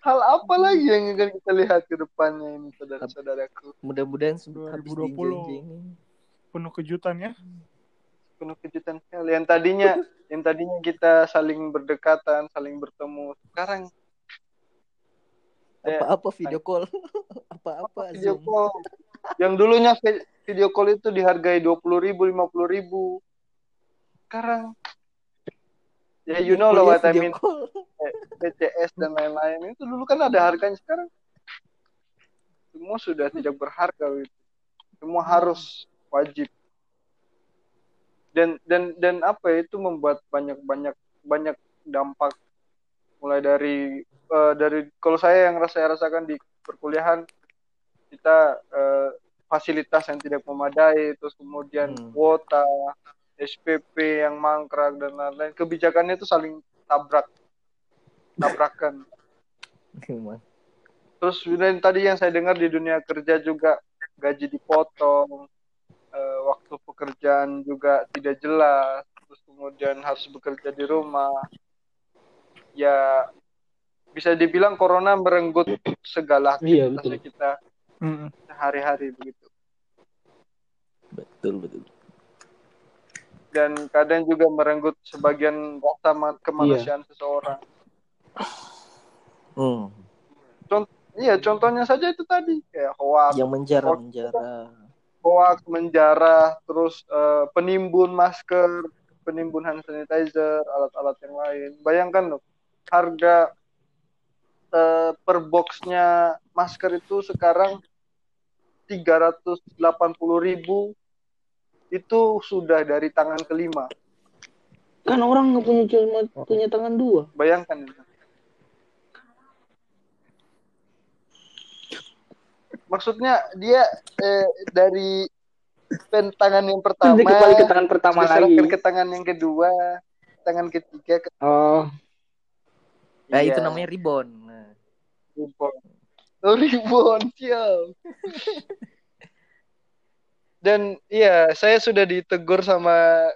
Hal apa lagi yang akan kita lihat ke depannya ini saudara-saudaraku? Mudah-mudahan sebelum habis 2020. dijanji ini. penuh kejutan ya Penuh kejutan sekali. Yang tadinya yang tadinya kita saling berdekatan, saling bertemu. Sekarang eh, Apa-apa video call. Apa-apa video Zoom. call. Yang dulunya vi- video call itu dihargai 20 ribu, 50 ribu. Sekarang ya you know lah what I mean. call. BCS dan lain-lain itu dulu kan ada harganya sekarang semua sudah tidak berharga gitu. semua harus wajib dan dan dan apa ya, itu membuat banyak banyak banyak dampak mulai dari eh, dari kalau saya yang saya rasakan di perkuliahan kita eh, fasilitas yang tidak memadai terus kemudian Hmm. kuota SPP yang mangkrak dan lain-lain kebijakannya itu saling tabrak tabrakan. Terus dan tadi yang saya dengar di dunia kerja juga gaji dipotong, eh, waktu pekerjaan juga tidak jelas, terus kemudian harus bekerja di rumah. Ya bisa dibilang corona merenggut segala Iya, aktivitas betul. kita sehari-hari begitu. Betul betul. Dan kadang juga merenggut sebagian rasa ma- kemanusiaan seseorang. Hmm. Iya, contohnya saja itu tadi kayak hoax, Yang menjara menjara. Hoax, menjarah, terus eh, penimbun masker, penimbun hand sanitizer, alat-alat yang lain. Bayangkan loh, harga eh, per boxnya masker itu sekarang 380.000 ribu itu sudah dari tangan kelima. Kan orang nggak punya cuma punya tangan dua. Bayangkan itu. Maksudnya dia eh, dari pen tangan yang pertama kembali ke tangan pertama lagi. ke tangan yang kedua, tangan ketiga ke Oh, Nah, Iya, itu namanya ribon. Nah, ribbon. Oh, ribbon, siap. Dan iya, saya sudah ditegur sama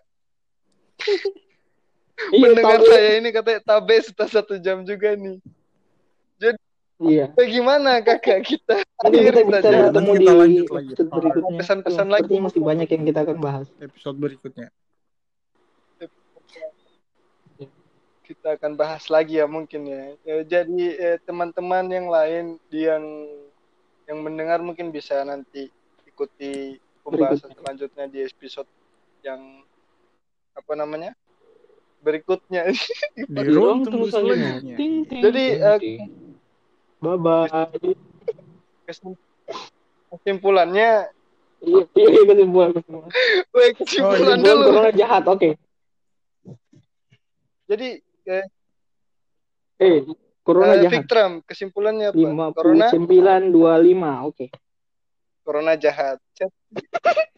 iya, pendengar tahu. saya ini katanya tabe setelah satu jam juga nih. Iya. Bagaimana kakak kita? Nanti kita bisa bertemu di kita lanjut lagi. episode berikutnya. Pesan-pesan Hmm, lagi. Sepertinya masih banyak yang kita akan bahas. episode berikutnya kita akan bahas lagi ya mungkin ya. Ya, Jadi eh, teman-teman yang lain yang yang mendengar mungkin bisa nanti ikuti pembahasan selanjutnya di episode yang apa namanya berikutnya. di ruang tunggu selanjutnya. selanjutnya Ting, ting, Jadi, eh, ting. Bye bye. Kesim- Kesimpulannya, Iya, iya, iya, kesimpulan, kesimpulan. weh, kesimpulan dulu. corona jahat, oke. Jadi eh, Eh, corona eh, jahat. Victram, kesimpulannya apa? Lima Corona, puluh sembilan dua lima, oke. corona jahat. Chat,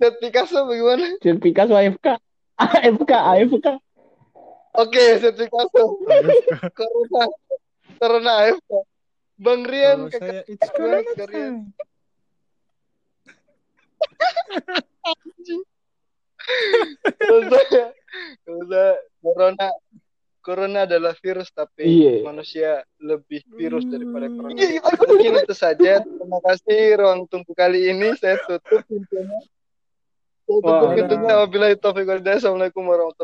Chat Picasso bagaimana? Sertifikat AFK. AFK, AFK. Oke, Chat Picasso. corona, Corona F. Bang Rian Kalau saya, it's ya, corona Rian. Kalau saya, corona corona adalah virus tapi yeah. manusia lebih virus daripada hmm. corona. Yeah. Mungkin itu saja. Terima kasih ruang tunggu kali ini saya tutup pintunya. Saya tutup pintunya. Wabillahi taufiq Assalamualaikum warahmatullahi